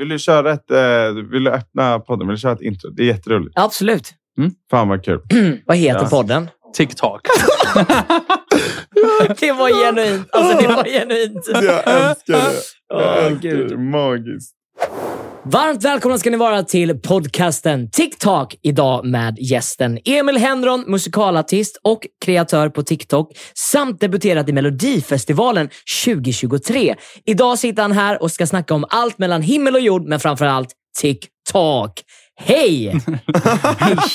Vill du köra ett... Eh, vill du öppna podden? Vill du köra ett intro? Det är jätteroligt. Absolut. Fan vad kul. Vad heter Ja. podden? TikTok. Det var genuint. Alltså, det var genuint. Jag älskar det. Åh, Jag älskar Gud. det. Magiskt. Varmt välkomna ska ni vara till podcasten TikTok. Idag med gästen Emil Henron, musikalartist och kreatör på TikTok samt debuterat i Melodifestivalen 2023. Idag sitter han här och ska snacka om allt mellan himmel och jord, men framför allt TikTok. Hej!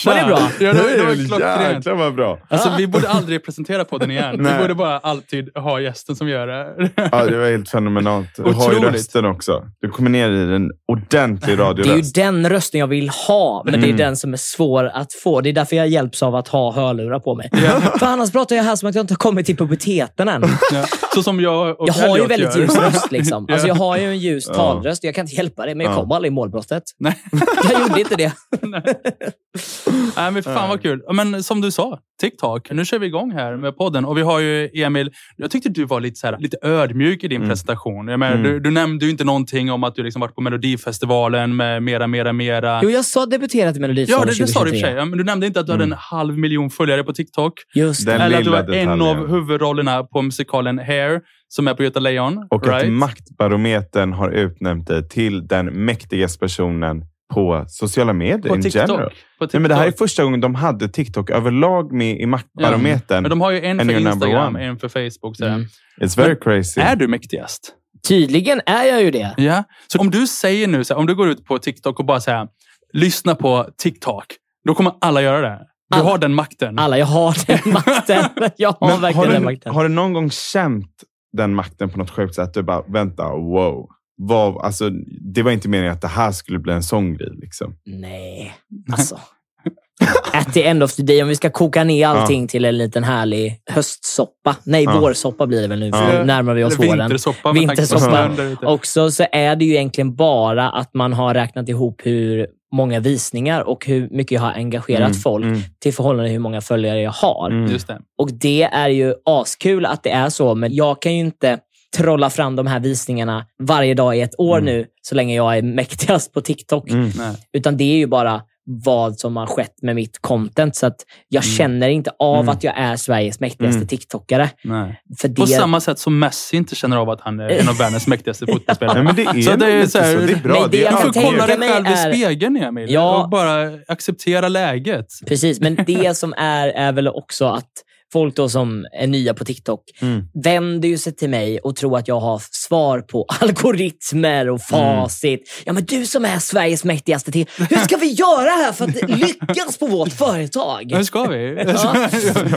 Var det bra? Ja, det, det var klockrent. Jäklar vad bra. Alltså, vi borde aldrig presentera podden igen. Nej. Vi borde bara alltid ha gästen som gör det. Ja, det var helt fenomenalt. Du har ju rösten också. Du kommer ner i en ordentlig Det är ju radioröst. den rösten jag vill ha, men det är Mm. den som är svår att få. Det är därför jag hjälps av att ha hörlurar på mig. För annars pratar jag här som att jag inte har kommit till puberteten än. Ja. Så som jag och Jag har ju väldigt gör. ljus röst. Liksom. Alltså, jag har ju en ljus talröst. Jag kan inte hjälpa det, men jag Ja. kom aldrig i målbrottet. Nej. Jag gjorde inte det. Nej, men fan vad kul. Men som du sa, TikTok. Nu kör vi igång här med podden. Och vi har ju Emil, jag tyckte du var lite, så här, lite ödmjuk i din Mm. presentation. Jag menar, Mm. du, du nämnde ju inte någonting om att du liksom varit på Melodifestivalen med mera, mera, mera. Jo, jag sa debuterat i Ja, Melodifestivalen det, det sa du i och för 2023. sig. Ja, Men du nämnde inte att du hade Mm. en halv miljon följare på TikTok. Just det. Den Eller att du var en detaljen. av huvudrollerna på musikalen Hair, som är på Göta Lejon. Och right? att Maktbarometern har utnämnt dig till den mäktigaste personen på sociala medier på in TikTok. general. På Nej, men det här är TikTok. första gången de hade TikTok överlag med i Maktbarometern. Men de har ju en för Instagram, en för Facebook. sådär. Mm. It's very crazy. Är du mäktigast? Tydligen är jag ju det. Ja. Så om du säger nu, så här, om du går ut på TikTok och bara säger lyssna på TikTok, då kommer alla göra det. Du Alla. har den makten. Alla, jag har den makten. Jag har Men verkligen har, den du, makten. har du någon gång känt den makten på något sjukt sätt? Du bara, vänta, wow. Vad, alltså, det var inte meningen att det här skulle bli en sån grej. Liksom. Nej, alltså. At the end of the day, om vi ska koka ner allting till en liten härlig höstsoppa. Nej, Ja. vårsoppa blir det väl nu, för Ja. nu närmar vi oss Eller våren. vintersoppa. Vintersoppa. Också så är det ju egentligen bara att man har räknat ihop hur många visningar och hur mycket jag har engagerat Mm, folk mm, till förhållande till hur många följare jag har. mm. Just det. Och det är ju askul att det är så, men jag kan ju inte trolla fram de här visningarna varje dag i ett år Mm. nu, så länge jag är mäktigast på TikTok. Mm. Utan det är ju bara vad som har skett med mitt content. Så att jag Mm. känner inte av Mm. att jag är Sveriges mäktigaste Mm. TikTokare. Nej. För det, På samma sätt som Messi inte känner av att han är en av världens mäktigaste fotbollsspelare. Nej, men det är, Så det är så här- så. Det är bra. Men det jag Du får kan dig tänka mig själv i är- spegeln, Emil. Ja. Och bara acceptera läget. Precis, men det som är, är väl också att folk då som är nya på TikTok Mm. vänder ju sig till mig och tror att jag har svar på algoritmer och facit. Ja, men du som är Sveriges mäktigaste till. Hur ska vi göra här för att lyckas på vårt företag? Nu ska vi. Ja.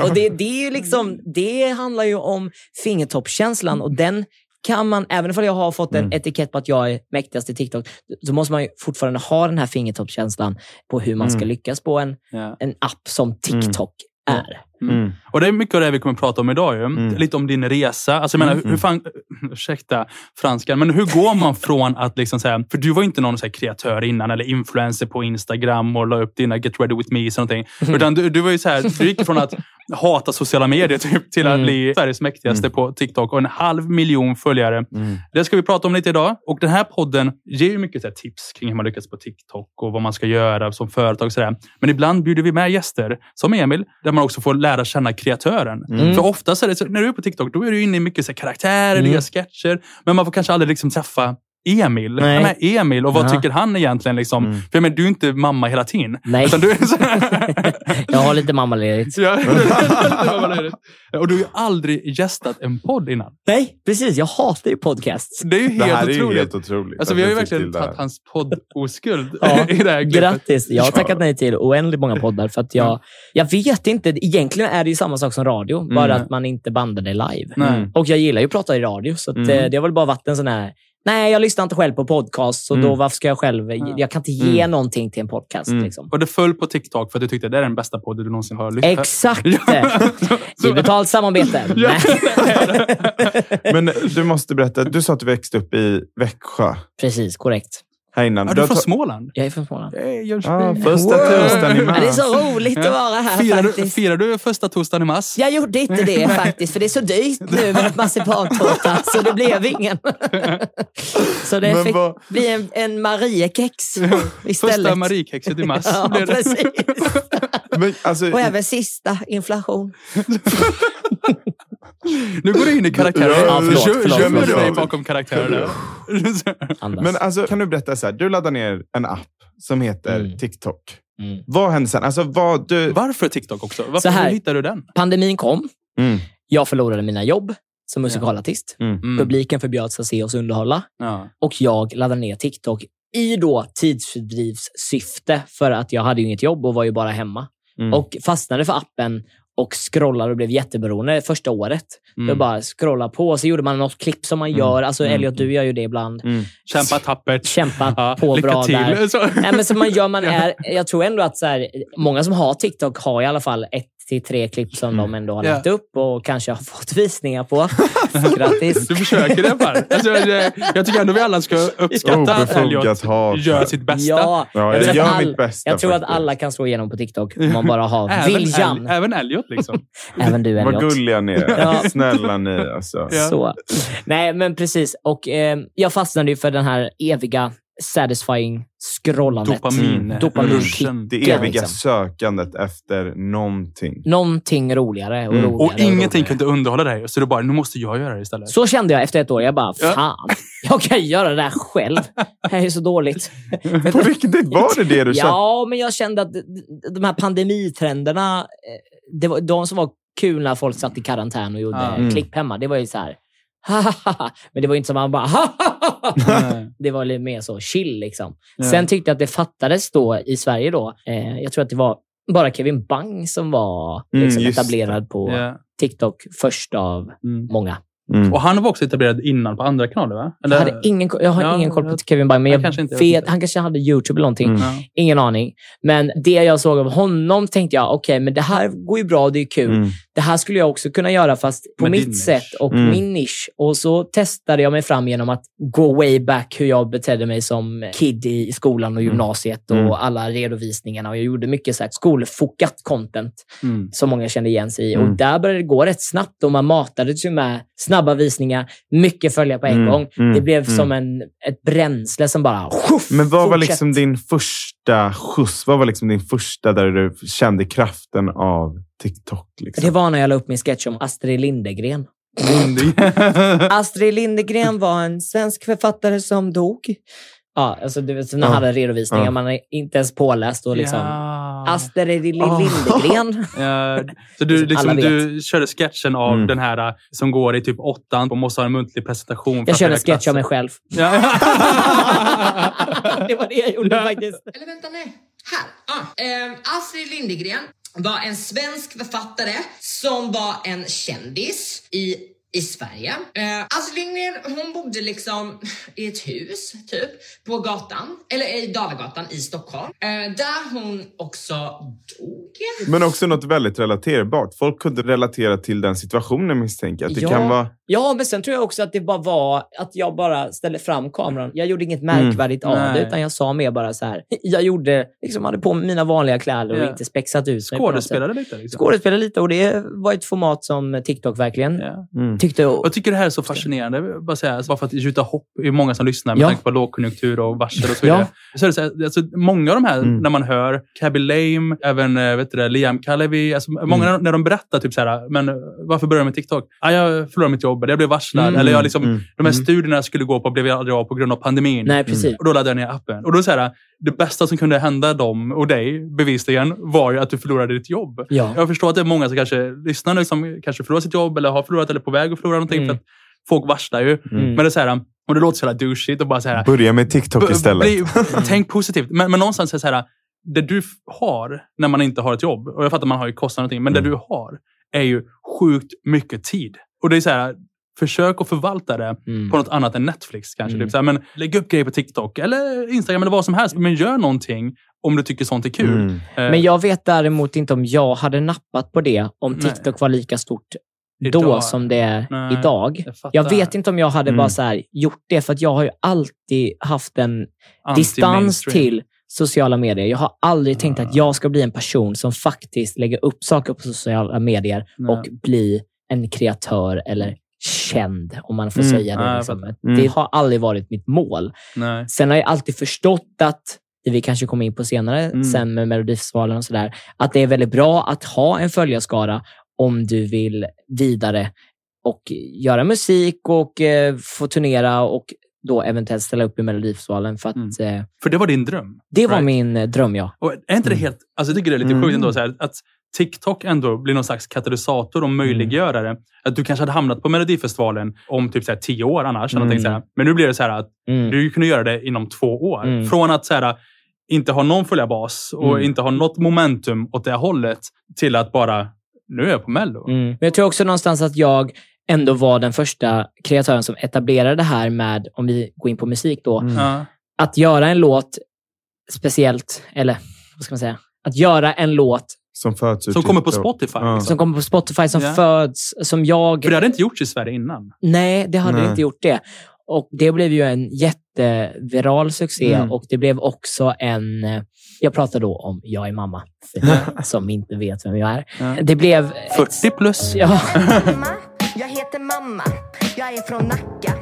Och det, det, är ju liksom, det handlar ju om fingertoppskänslan och den kan man, även om jag har fått en Mm. etikett på att jag är mäktigast i TikTok, så måste man ju fortfarande ha den här fingertoppskänslan på hur man ska Mm. lyckas på en, Ja. en app som TikTok är. Mm. Och det är mycket av det vi kommer att prata om idag. Ju. Mm. Lite om din resa. Alltså, jag menar, Mm. hur fan, ursäkta franskan, men hur går man från att... Liksom, säga, för du var inte någon så här, kreatör innan eller influencer på Instagram och la upp dina Get Ready With Me. och någonting. Utan du, du, var ju så här, du gick från att hata sociala medier typ, till att Mm. bli Sveriges mäktigaste på TikTok och en halv miljon följare. Mm. Det ska vi prata om lite idag. Och Den här podden ger ju mycket så här, tips kring hur man lyckas på TikTok och vad man ska göra som företag. Så där. Men ibland bjuder vi med gäster, som Emil, där man också får lära känna kreatören. Mm. För ofta så är det så, när du är på TikTok, då är du inne i mycket så karaktärer, Mm. gör sketcher, men man får kanske aldrig liksom träffa Emil. Nej. Ja, men Emil och vad Ja. tycker han egentligen? Liksom? Mm. För jag menar, du är inte mamma hela tiden. Nej, Utan du är så jag har lite mammaledigt. Ja, och du har ju aldrig gästat en podd innan. Nej, precis. Jag hatar ju podcasts. Det är ju Det helt här är ju otroligt. helt otroligt. Alltså, vi har ju verkligen det här. tagit hans podd-oskuld Ja, i det här klippet. Grattis! Jag har tackat nej till oändligt många poddar för att jag, jag vet inte. Egentligen är det ju samma sak som radio, bara Mm. att man inte bandar det live. Mm. Och jag gillar ju att prata i radio, så att, Mm. eh, det har väl bara varit en sån här... Nej, jag lyssnar inte själv på podcast, så Mm. då varför ska jag själv... Jag kan inte ge Mm. någonting till en podcast. Mm. Liksom. Och det föll på TikTok för att du tyckte det är den bästa podden du någonsin har lyssnat Exakt! Så- I betalt samarbete. Men du måste berätta, du sa att du växte upp i Växjö. Precis, korrekt. Här innan. Ja, Du du är från Småland? Jag är från Småland. Hey, Ja, första torsdagen i Ja, det är mars. så roligt att vara här firar, du, faktiskt. firar du första torsdagen i mars? Jag gjorde inte det faktiskt, för det är så dyrt nu med marsipantårta, så det blev ingen. Så det fick vad- bli en, en Mariekex istället. Första Mariekexet i mars. Ja, blev det. precis. Men, alltså, Och även sista inflation. Nu går du in i karaktärer. Ja, förlåt, Gö- förlåt, Gömmer du förlåt. dig bakom? Andas. men alltså, kan du berätta, så här, du laddar ner en app som heter Mm. TikTok. Mm. Vad hände sen? Alltså, vad du... Varför TikTok också? Varför här. hur hittade du den? Pandemin kom. Mm. Jag förlorade mina jobb som musikalartist. Mm. Mm. Publiken förbjöds att se oss underhålla. Ja. Och jag laddade ner TikTok i då tidsfördrivssyfte för att jag hade ju inget jobb och var ju bara hemma. Mm. Och fastnade för appen och scrollade och blev jätteberoende första året. Mm. Jag bara scrolla på och så gjorde man något klipp som man Mm. gör. Alltså Mm. Elliot, du gör ju det ibland. Mm. Kämpa tappert. Kämpa Ja, på lycka bra till. där. Så. Nej, men så man gör, man är, jag tror ändå att så här, många som har TikTok har i alla fall ett till tre klipp som de ändå har lagt upp och kanske har fått visningar på. Grattis! Du försöker i alla fall. Alltså, jag tycker ändå vi alla ska uppskatta att Elliot gör sitt bästa. Ja, Ja, jag gör att, mitt all, bästa jag tror att alla kan slå igenom på TikTok om man bara har Även, viljan. El- även Elliot liksom. Även du Vad Elliot. gulliga ni är. Ja. Snälla ni alltså. Ja. Så. Nej, men precis. Och eh, Jag fastnade ju för den här eviga satisfying scrollandet. Dopamin. Mm. Dopaminkicken. Det eviga liksom. sökandet efter någonting. Någonting roligare och Mm. roligare. Och ingenting roligare. kunde underhålla dig. Så du bara, nu måste jag göra det istället. Så kände jag efter ett år. Jag bara, fan, jag kan göra det där själv. Det här är så dåligt. På vilket sätt var det det du kände? Ja, men jag kände att de här pandemitrenderna, eh, det var de som var kul när folk satt i karantän och gjorde. Mm. klipp hemma. Det var ju så här, men det var ju inte som man bara, Nej. det var lite mer så chill liksom. Ja. Sen tyckte jag att det fattades då i Sverige då. Eh, jag tror att det var bara Kevin Bang som var Mm, liksom, just etablerad på Ja. TikTok först av Mm. många. Mm. Och han var också etablerad innan på andra kanaler, va? Jag, Eller- hade ingen, jag har Ja, ingen koll på jag- Kevin Bang, men jag jag kanske inte, jag vet, inte. han kanske hade YouTube eller någonting. Mm. Ingen aning. Men det jag såg av honom tänkte jag, okej, men det här går ju bra, det är kul. Mm. Det här skulle jag också kunna göra, fast på Med mitt sätt och Mm. min nisch. Och så testade jag mig fram genom att gå way back hur jag betedde mig som kid i skolan och gymnasiet och Mm. alla redovisningarna. Och jag gjorde mycket så här skolfokat content Mm. som många kände igen sig i. Mm. Och där började det gå rätt snabbt och man matades ju med snabba visningar, mycket följare på en Mm, gång. mm, det blev mm. som en, ett bränsle som bara... Shuff, Men vad var liksom din första skjuts? Vad var liksom din första där du kände kraften av TikTok? Liksom? Det var när jag la upp min sketch om Astrid Lindegren. Astrid Lindegren var en svensk författare som dog. Ja, alltså du vet, när han hade redovisningar, Ja. man är inte ens påläst och liksom... Ja. Astrid Li-. Lindegren. Ja, så du, liksom, du körde sketchen av Mm. den här äh, som går i typ åttan och måste ha en muntlig presentation. Jag körde sketch av mig själv. Ja. det var det jag gjorde faktiskt. Eller vänta, nej. Här. Ah. Eh, Astrid Lindegren var en svensk författare som var en kändis i i Sverige. Eh, Astrid Lindgren, hon bodde liksom i ett hus, typ, på gatan, eller i Dalagatan i Stockholm. Eh, där hon också dog. Men också något väldigt relaterbart. Folk kunde relatera till den situationen misstänker jag. Att det Ja. kan vara... Ja, men sen tror jag också att det bara var att jag bara ställde fram kameran. Jag gjorde inget märkvärdigt av Nej. det, utan jag sa mer bara så här. Jag gjorde, liksom hade på mina vanliga kläder och Ja. inte spexat ut mig. Skådespelade lite. Liksom. Skådespelade lite och det var ett format som TikTok verkligen Ja. Mm. Tyckte... Jag tycker det här är så fascinerande. Bara, säga, bara för att gjuta hopp i många som lyssnar med Ja. tanke på lågkonjunktur och varsel och så vidare. Så är det så här, alltså, många av de här, Mm. när man hör Cabby Lame, även eh, vet du det, Liam Kalevi, alltså, många Mm. när de berättar typ så här, men eh, varför började jag med TikTok? Ah, jag förlorade mitt jobb, eller jag blev varslad, Mm. eller jag liksom, Mm. de här Mm. studierna jag skulle gå på blev jag aldrig av på grund av pandemin. Nej, precis. Och då laddade jag ner appen. Och då så här, det bästa som kunde hända dem och dig, bevisligen, var ju att du förlorade ditt jobb. Ja. Jag förstår att det är många som kanske lyssnar nu som kanske förlorar sitt jobb eller har förlorat eller på väg att förlora någonting. Mm. För att folk varslar ju. Mm. Men det är så här, och det låter så jävla douchigt och bara så här, Börja med TikTok istället. bli, tänk positivt. Men, men någonstans är det så här, det du har när man inte har ett jobb, och jag fattar att man har ju kostnader och någonting, men Mm. det du har är ju sjukt mycket tid. Och det är så här, försök att förvalta det Mm. på något annat än Netflix. kanske. Mm. Typ så här, men lägg upp grejer på TikTok eller Instagram eller vad som helst. Men gör någonting om du tycker sånt är kul. Mm. Eh, Men jag vet däremot inte om jag hade nappat på det om Nej. TikTok var lika stort då Idag. som det är Nej, idag. jag. Jag vet inte om jag hade Mm. bara så här gjort det, för att jag har ju alltid haft en distans till sociala medier. Jag har aldrig tänkt att jag ska bli en person som faktiskt lägger upp saker på sociala medier Nej. och bli en kreatör eller känd, om man får Mm. säga det. Ja, jag liksom. Mm. Det har aldrig varit mitt mål. Nej. Sen har jag alltid förstått att, det vi kanske kommer in på senare, Mm. sen med Melodifestivalen och sådär, att det är väldigt bra att ha en följarskara om du vill vidare och göra musik och eh, få turnera och då eventuellt ställa upp i Melodifestivalen. För att, Mm. eh, För det var din dröm. det var Right. min eh, dröm, ja. Och är inte det Mm. helt... Alltså jag tycker det är lite Mm. sjukt ändå, så här, att TikTok ändå blir någon slags katalysator och möjliggörare. Att du kanske hade hamnat på Melodifestivalen om typ så här, tio år annars. Mm. Så här. Men nu blir det så här att Mm. du kunde göra det inom två år. Mm. Från att så här, inte ha någon följarbas och Mm. inte ha något momentum åt det hållet till att bara, nu är jag på Mello. Mm. Men jag tror också någonstans att jag ändå var den första kreatören som etablerade det här med, om vi går in på musik då, Mm. Att göra en låt speciellt, eller vad ska man säga? Att göra en låt Som föds Som kommer på TikTok. Spotify. Ja. Liksom. som kommer på Spotify, som Ja. föds, som jag... För det hade inte gjorts i Sverige innan. Nej, det hade Nej. inte gjort det. Och Det blev ju en jätteviral succé Mm. och det blev också en... eh, Jag pratar då om Jag är mamma, för som inte vet vem jag är. Ja. Det blev... 40 plus. Ja, Mamma, jag heter mamma. Jag är från Nacka.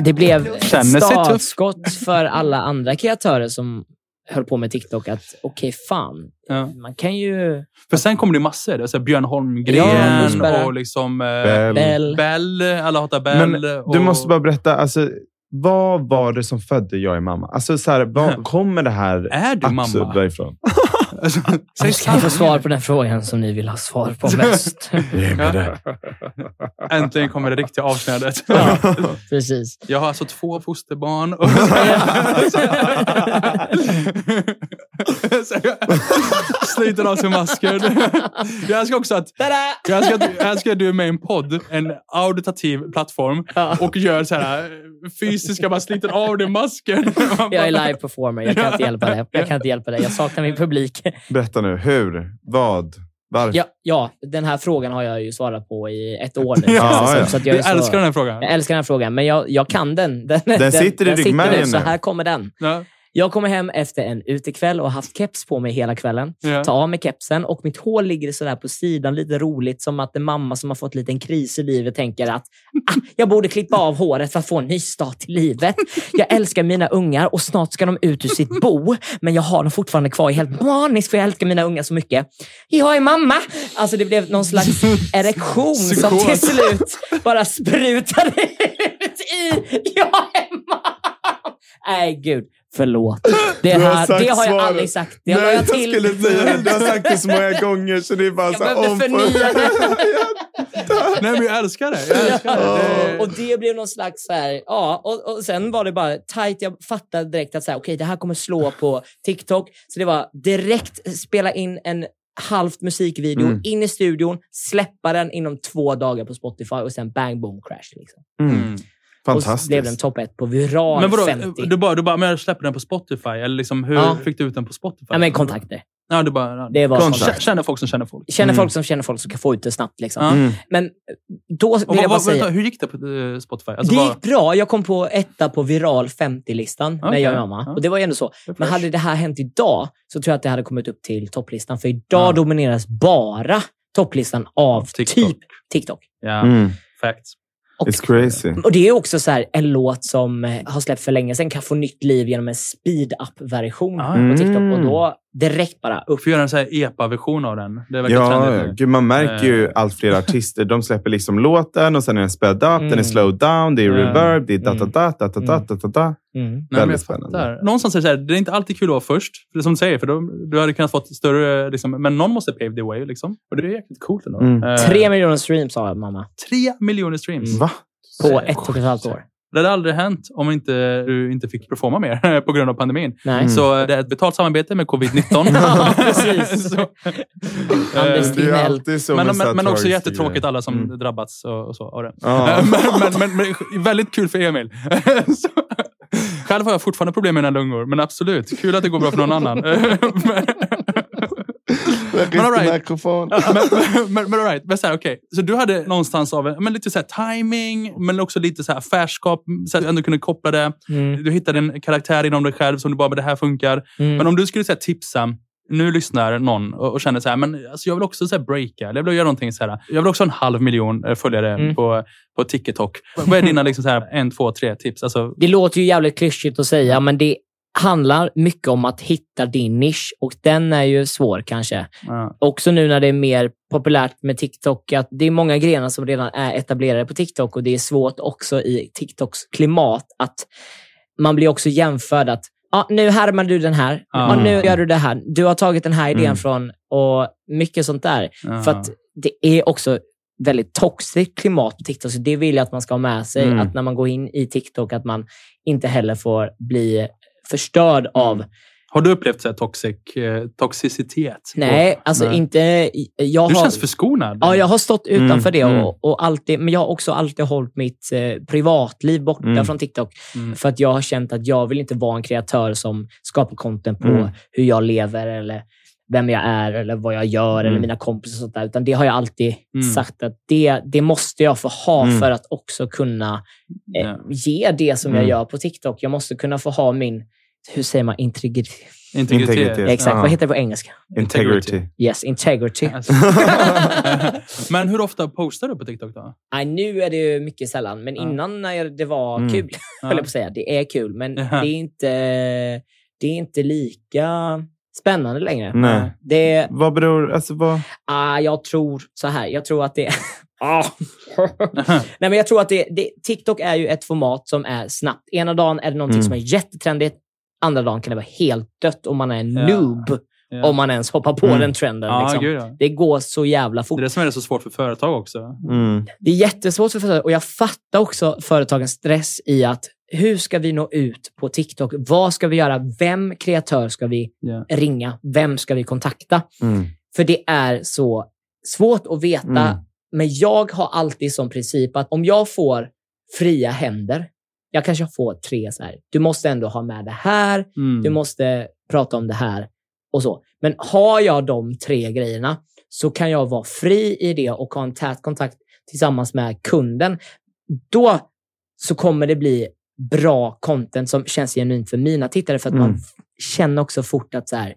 det blev ett startskott för alla andra kreatörer som höll på med TikTok att okej, fan, Ja. man kan ju... För sen kommer det massor. Det Björn Ja, Holmgren Musberg. och liksom... Eh, Bell. Bell. Bell. Alla hatar Bell. Men och, du måste bara berätta, alltså, vad var det som födde Jag är mamma? Alltså, så här, var kommer det här Är du mamma? absurda ifrån? Alltså, säg ska ni få sanningen. svar på den frågan som ni vill ha svar på mest. Äntligen kommer det riktiga avsnittet. Ja, precis. Jag har alltså två fosterbarn. Och Sliter av sig masken. Jag älskar också att jag älskar, att- jag älskar att du är med i en podd, en auditativ plattform Ja. och gör så här fysiska, bara sliter av dig masken. Jag är live performer, jag kan inte hjälpa det. Jag kan inte hjälpa det. Jag saknar min publik. Berätta nu, hur? Vad? Varför? Ja, ja, den här frågan har jag ju svarat på i ett år nu. Ja, det ja. Så att Du jag, så, älskar den här frågan. jag älskar den här frågan, men jag, jag kan den. Den, Den sitter i ryggmärgen nu, Så här kommer den. Ja. Jag kommer hem efter en utekväll och har haft keps på mig hela kvällen. Ja. Tar av mig kepsen och mitt hår ligger sådär på sidan, lite roligt, som att en mamma som har fått en liten kris i livet tänker att ah, jag borde klippa av håret för att få en ny start i livet. Jag älskar mina ungar och snart ska de ut ur sitt bo, men jag har dem fortfarande kvar. Jag är helt manisk för jag älskar mina ungar så mycket. Jag är mamma! Alltså det blev någon slags erektion som till slut bara sprutade ut i jag är mamma! Nej, gud. Förlåt. Det, Du har här, sagt det har jag svaret. aldrig sagt. Det Nej, jag jag till. skulle säga det. Du har sagt det så många gånger så det är bara Jag så här behövde om förnya det. Nej, men jag älskar det. Jag älskar det. det. Och det blev någon slags så här, ja, och, och sen var det bara tight. Jag fattade direkt att så här, okej, det här kommer slå på TikTok. Så det var direkt spela in en halvt musikvideo, Mm. in i studion, släppa den inom två dagar på Spotify och sen bang, boom, crash. Liksom. Mm. Mm. Och blev den Fantastiskt. topp ett på viral Men vadå, 50. du bara, du bara, men jag släpper den på Spotify? Eller liksom, hur Ja. fick du ut den på Spotify? Ja, men kontakter. Ja, du bara, Det var Kontakt. Känner folk som känner folk. Känner Mm. folk som känner folk som kan få ut det snabbt. Liksom. Ja. Mm. Men då vill Och jag bara säga... vänta, hur gick det på eh, Spotify? Alltså, det vad- gick bra. Jag kom på etta på viral 50-listan med Okej. jag och mamma. Ja. Och det var ju ändå så. Men hade det här hänt idag så tror jag att det hade kommit upp till topplistan. För idag Ja. domineras bara topplistan av TikTok. typ TikTok. Ja, Mm. facts. Och, It's crazy. och det är också så här, en låt som eh, har släppts för länge sedan kan få nytt liv genom en speed-up-version Ah. på TikTok. Mm. Och då direkt bara upp. Får göra en här epa-version av den. Det verkar Ja. Gud, man märker ju Eh. allt fler artister. De släpper liksom låten och sen är den sped up, den Mm. är slow down, det är Ja. reverb, det är da da Mm. da da da da da da da. Mm. Nej, men Väldigt spännande. Någonstans är det så här, det är inte alltid kul att vara först. För det som du säger, för då, du hade kunnat fått större... Liksom, men någon måste pave the way. Liksom. Och det är jäkligt coolt ändå. Mm. Eh, Tre miljoner streams sa mamma tre miljoner streams. Va? på ett och ett halvt år. Det hade aldrig hänt om inte, du inte fick performa mer på grund av pandemin. Nej. Mm. Så det är ett betalt samarbete med covid-19. Ja, precis. så, Anders eh, Det är Tegnell. alltid så men men, men också jättetråkigt alla som Mm. drabbats och, och så av det. Ja. men, men, men, men väldigt kul för Emil. så, själv har jag fortfarande problem med mina lungor, men absolut. Kul att det går bra för någon annan. Men- Men all right. mikrofon. Ja, men, men, men, all right. Men så, här, okay. så du hade någonstans av en, men lite så här, timing, men också lite så här affärskap, så att du ändå kunde koppla det. Mm. Du hittade en karaktär inom dig själv som du bara, det här funkar. Mm. Men om du skulle säga tipsa, nu lyssnar någon och, och känner så här, men alltså, jag vill också så här, breaka, eller jag vill göra någonting så här. Jag vill också ha en halv miljon eh, följare Mm. på, på TikTok. Vad är dina liksom, så här, en, två, tre tips? Alltså, Det låter ju jävligt klyschigt att säga, men det handlar mycket om att hitta din nisch och den är ju svår kanske. ja. Också nu när det är mer populärt med TikTok, att det är många grenar som redan är etablerade på TikTok och det är svårt också i TikToks klimat att man blir också jämförd att ja, nu härmar du den här, ja. Ja. nu gör du det här, du har tagit den här idén Mm. från och mycket sånt där. Ja. För att det är också väldigt toxiskt klimat på TikTok, så det vill jag att man ska ha med sig. Mm. Att när man går in i TikTok, att man inte heller får bli förstörd av Har du upplevt så toxic, eh, toxicitet? Nej, alltså Nej. inte... Jag Du har, känns förskonad. Ja, jag har stått utanför det mm. och, och alltid, men jag har också alltid hållit mitt eh, privatliv borta Mm. från TikTok. Mm. För att jag har känt att jag vill inte vara en kreatör som skapar content på Mm. hur jag lever eller vem jag är eller vad jag gör eller Mm. mina kompisar och sånt där. Utan det har jag alltid Mm. sagt att det, det måste jag få ha Mm. för att också kunna eh, ge det som jag Mm. gör på TikTok. Jag måste kunna få ha min, hur säger man, integritet? Integritet. Integritet. Exakt, Ja. vad heter det på engelska? Integrity. Yes, integrity. Alltså. men hur ofta postar du på TikTok då? Nej, nu är det ju mycket sällan, men Ja. innan när det var Mm. kul, Ja. höll jag på att säga. Det är kul, men Ja. det, är inte, det är inte lika spännande längre. Nej. Det, Vad beror... Alltså vad... ah, jag tror så här, jag tror att det... Ah. Nej, men jag tror att det, det, TikTok är ju ett format som är snabbt. Ena dagen är det någonting Mm. som är jättetrendigt. Andra dagen kan det vara helt dött om man är en Ja. noob. Ja. Om man ens hoppar på Mm. den trenden. Ja, liksom. gud, ja. Det går så jävla fort. Det är det som är det så svårt för företag också. Mm. Det är jättesvårt för företag och jag fattar också företagens stress i att hur ska vi nå ut på TikTok? Vad ska vi göra? Vem kreatör ska vi Ja. ringa? Vem ska vi kontakta? Mm. För det är så svårt att veta. Mm. Men jag har alltid som princip att om jag får fria händer, jag kanske får tre så här. Du måste ändå ha med det här, Mm. du måste prata om det här och så. Men har jag de tre grejerna så kan jag vara fri i det och ha en tät kontakt tillsammans med kunden. Då så kommer det bli bra content som känns genuint för mina tittare för att man Mm. f- känner också fort att så här,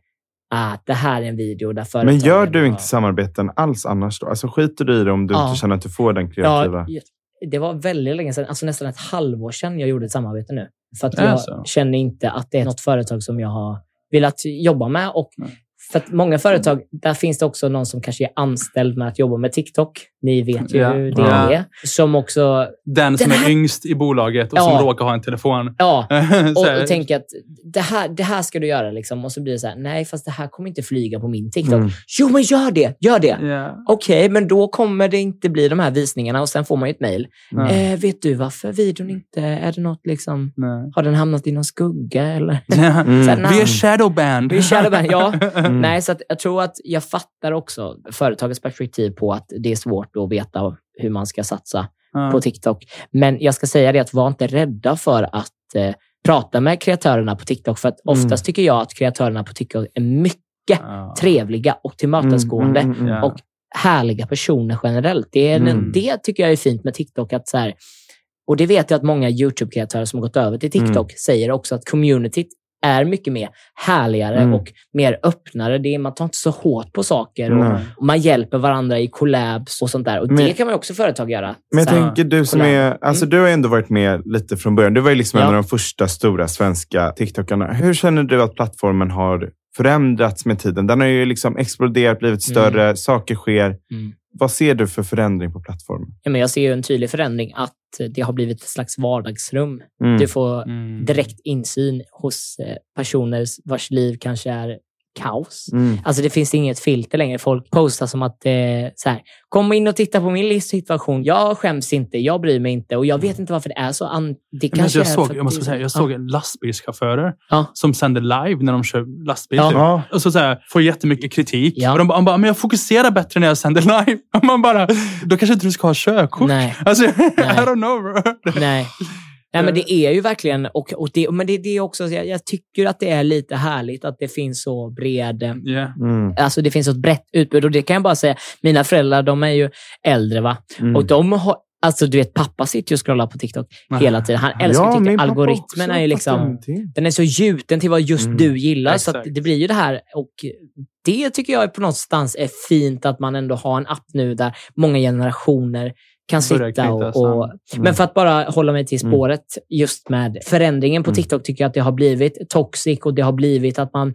ah, det här är en video där Men företagen gör du inte samarbeten alls annars då? Alltså skiter du i det om du Ja. inte känner att du får den kreativa? Ja, det var väldigt länge sedan, alltså nästan ett halvår sedan jag gjorde ett samarbete nu. För att jag så? känner inte att det är något företag som jag har velat jobba med. Och Nej. för att många företag, där finns det också någon som kanske är anställd med att jobba med TikTok. Ni vet ju Ja. hur det Ja. är. Som också, Den som Den här- är yngst i bolaget och Ja. som råkar ha en telefon. ja, och, och tänker att det här, det här ska du göra. Liksom. Och så blir det så här, nej fast det här kommer inte flyga på min TikTok. Mm. Jo men gör det, gör det. Ja. Okej, men då kommer det inte bli de här visningarna och sen får man ju ett mejl. Eh, vet du varför videon inte... Är det något liksom... Nej. Har den hamnat i någon skugga eller? Mm. Så här. Vi är shadowband. Vi är shadowband, ja. Mm. Nej, så jag tror att jag fattar också företagets perspektiv på att det är svårt att veta hur man ska satsa Ja. på TikTok. Men jag ska säga det att var inte rädda för att eh, prata med kreatörerna på TikTok. För att oftast tycker jag att kreatörerna på TikTok är mycket Ja. trevliga och tillmötesgående. Mm, mm, mm, och härliga personer generellt. Det, är Mm. det tycker jag är fint med TikTok. Att så här, och det vet jag att många YouTube-kreatörer som har gått över till TikTok säger också att communityt är mycket mer härligare Mm. och mer öppnare. Det är, man tar inte så hårt på saker och, och man hjälper varandra i collabs och sånt där. Och Men- det kan man också företag göra. Men jag Så tänker, du som collab. är, alltså du har ändå varit med lite från början. Du var ju liksom Ja. en av de första stora svenska TikTokarna. Hur känner du att plattformen har förändrats med tiden? Den har ju liksom exploderat, blivit större, saker sker. Mm. Vad ser du för förändring på plattformen? Ja, men jag ser ju en tydlig förändring att det har blivit ett slags vardagsrum. Mm. Du får Mm. direkt insyn hos eh, personer vars liv kanske är kaos. Mm. Alltså det finns inget filter längre. Folk postar som att eh, så här, kom in och titta på min livssituation. Jag skäms inte, jag bryr mig inte och jag vet inte varför det är så. Det kanske jag, är såg, för jag måste säga, jag såg lastbilschaufförer Ja. som sänder live när de kör lastbil. Ja. typ. Ja. Och så, så här, får jättemycket kritik. Ja. Och de, bara- men jag fokuserar bättre när jag sänder live. Och man bara, då kanske inte du ska ha körkort. Nej, Alltså, I Nej. don't know. bro. nej. Nej, men det är ju verkligen, och, och det, men det, det är också, jag, jag tycker att det är lite härligt att det finns så bred, eh, Yeah. Mm. alltså det finns så ett brett utbud. Och det kan jag bara säga, mina föräldrar, de är ju äldre va? Mm. Och de har, alltså du vet, pappa sitter ju och scrollar på TikTok hela tiden. Han älskar Ja, TikTok. Algoritmen är ju liksom, den är så gjuten till vad just Mm. du gillar. Så att Exakt. det blir ju det här. Och det tycker jag är på någonstans är fint att man ändå har en app nu där många generationer kan sitta och... och an. Men för att bara hålla mig till Mm. spåret just med förändringen på Mm. TikTok tycker jag att det har blivit toxic och det har blivit att man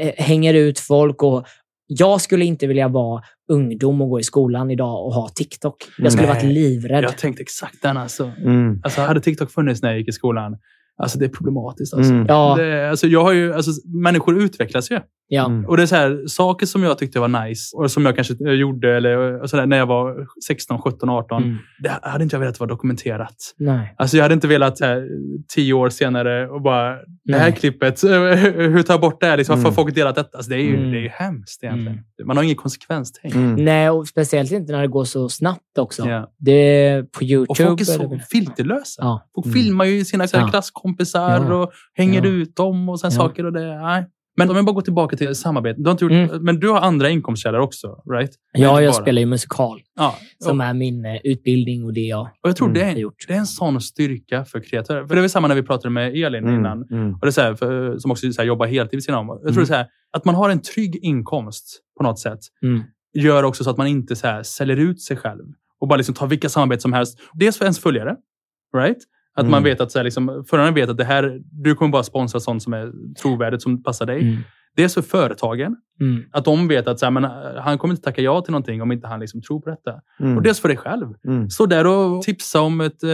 eh, hänger ut folk. och Jag skulle inte vilja vara ungdom och gå i skolan idag och ha TikTok. Jag skulle Nej. varit livrädd. Jag tänkte exakt den alltså. Mm. alltså. Hade TikTok funnits när jag gick i skolan, alltså det är problematiskt. Alltså. Mm. Ja, Det, alltså jag har ju, alltså, människor utvecklas ju. ja. Mm. Och det är så här, saker som jag tyckte var nice och som jag kanske eh, gjorde eller, och så där, när jag var 16, 17, 18. Mm. Det hade inte jag velat vara dokumenterat. Nej. Alltså jag hade inte velat här, tio år senare och bara, det här Nej. klippet, hur tar jag bort det här? Liksom, Varför Mm. har folk delat detta? Alltså det, är ju, Mm. det är ju hemskt egentligen. Man har ingen konsekvenstänk. Mm. Nej, och speciellt inte när det går så snabbt också. Ja. Det är på YouTube. Och folk är så eller- filterlösa. Ja. Folk Mm. filmar ju sina så här, Ja. klasskompisar Ja. och hänger Ja. ut dem och sen Ja. saker och det. Nej. Men om jag bara går tillbaka till samarbete. Du har inte gjort, Mm. Men du har andra inkomstkällor också, right? Ja, jag spelar ju musikal, Ja. som är min eh, utbildning och det jag Och jag tror Mm. det, är, gjort. det är en sån styrka för kreatörer. För det var samma när vi pratade med Elin Mm. innan. Mm. Och det är så här, för, som också så här, jobbar heltid vid sidan om. Jag tror det är så här, att man har en trygg inkomst på något sätt Mm. gör också så att man inte så här, säljer ut sig själv och bara liksom tar vilka samarbeten som helst. Dels för ens följare, right? Att man Mm. vet att så här, liksom, förarna vet att det här, du kommer bara sponsra sånt som är trovärdigt, som passar dig. Mm. Dels för företagen, Mm. att de vet att så här, men, eh, han kommer inte tacka ja till någonting om inte han liksom tror på detta. Mm. Och dels för dig själv. Mm. Stå där och tipsa om ett eh,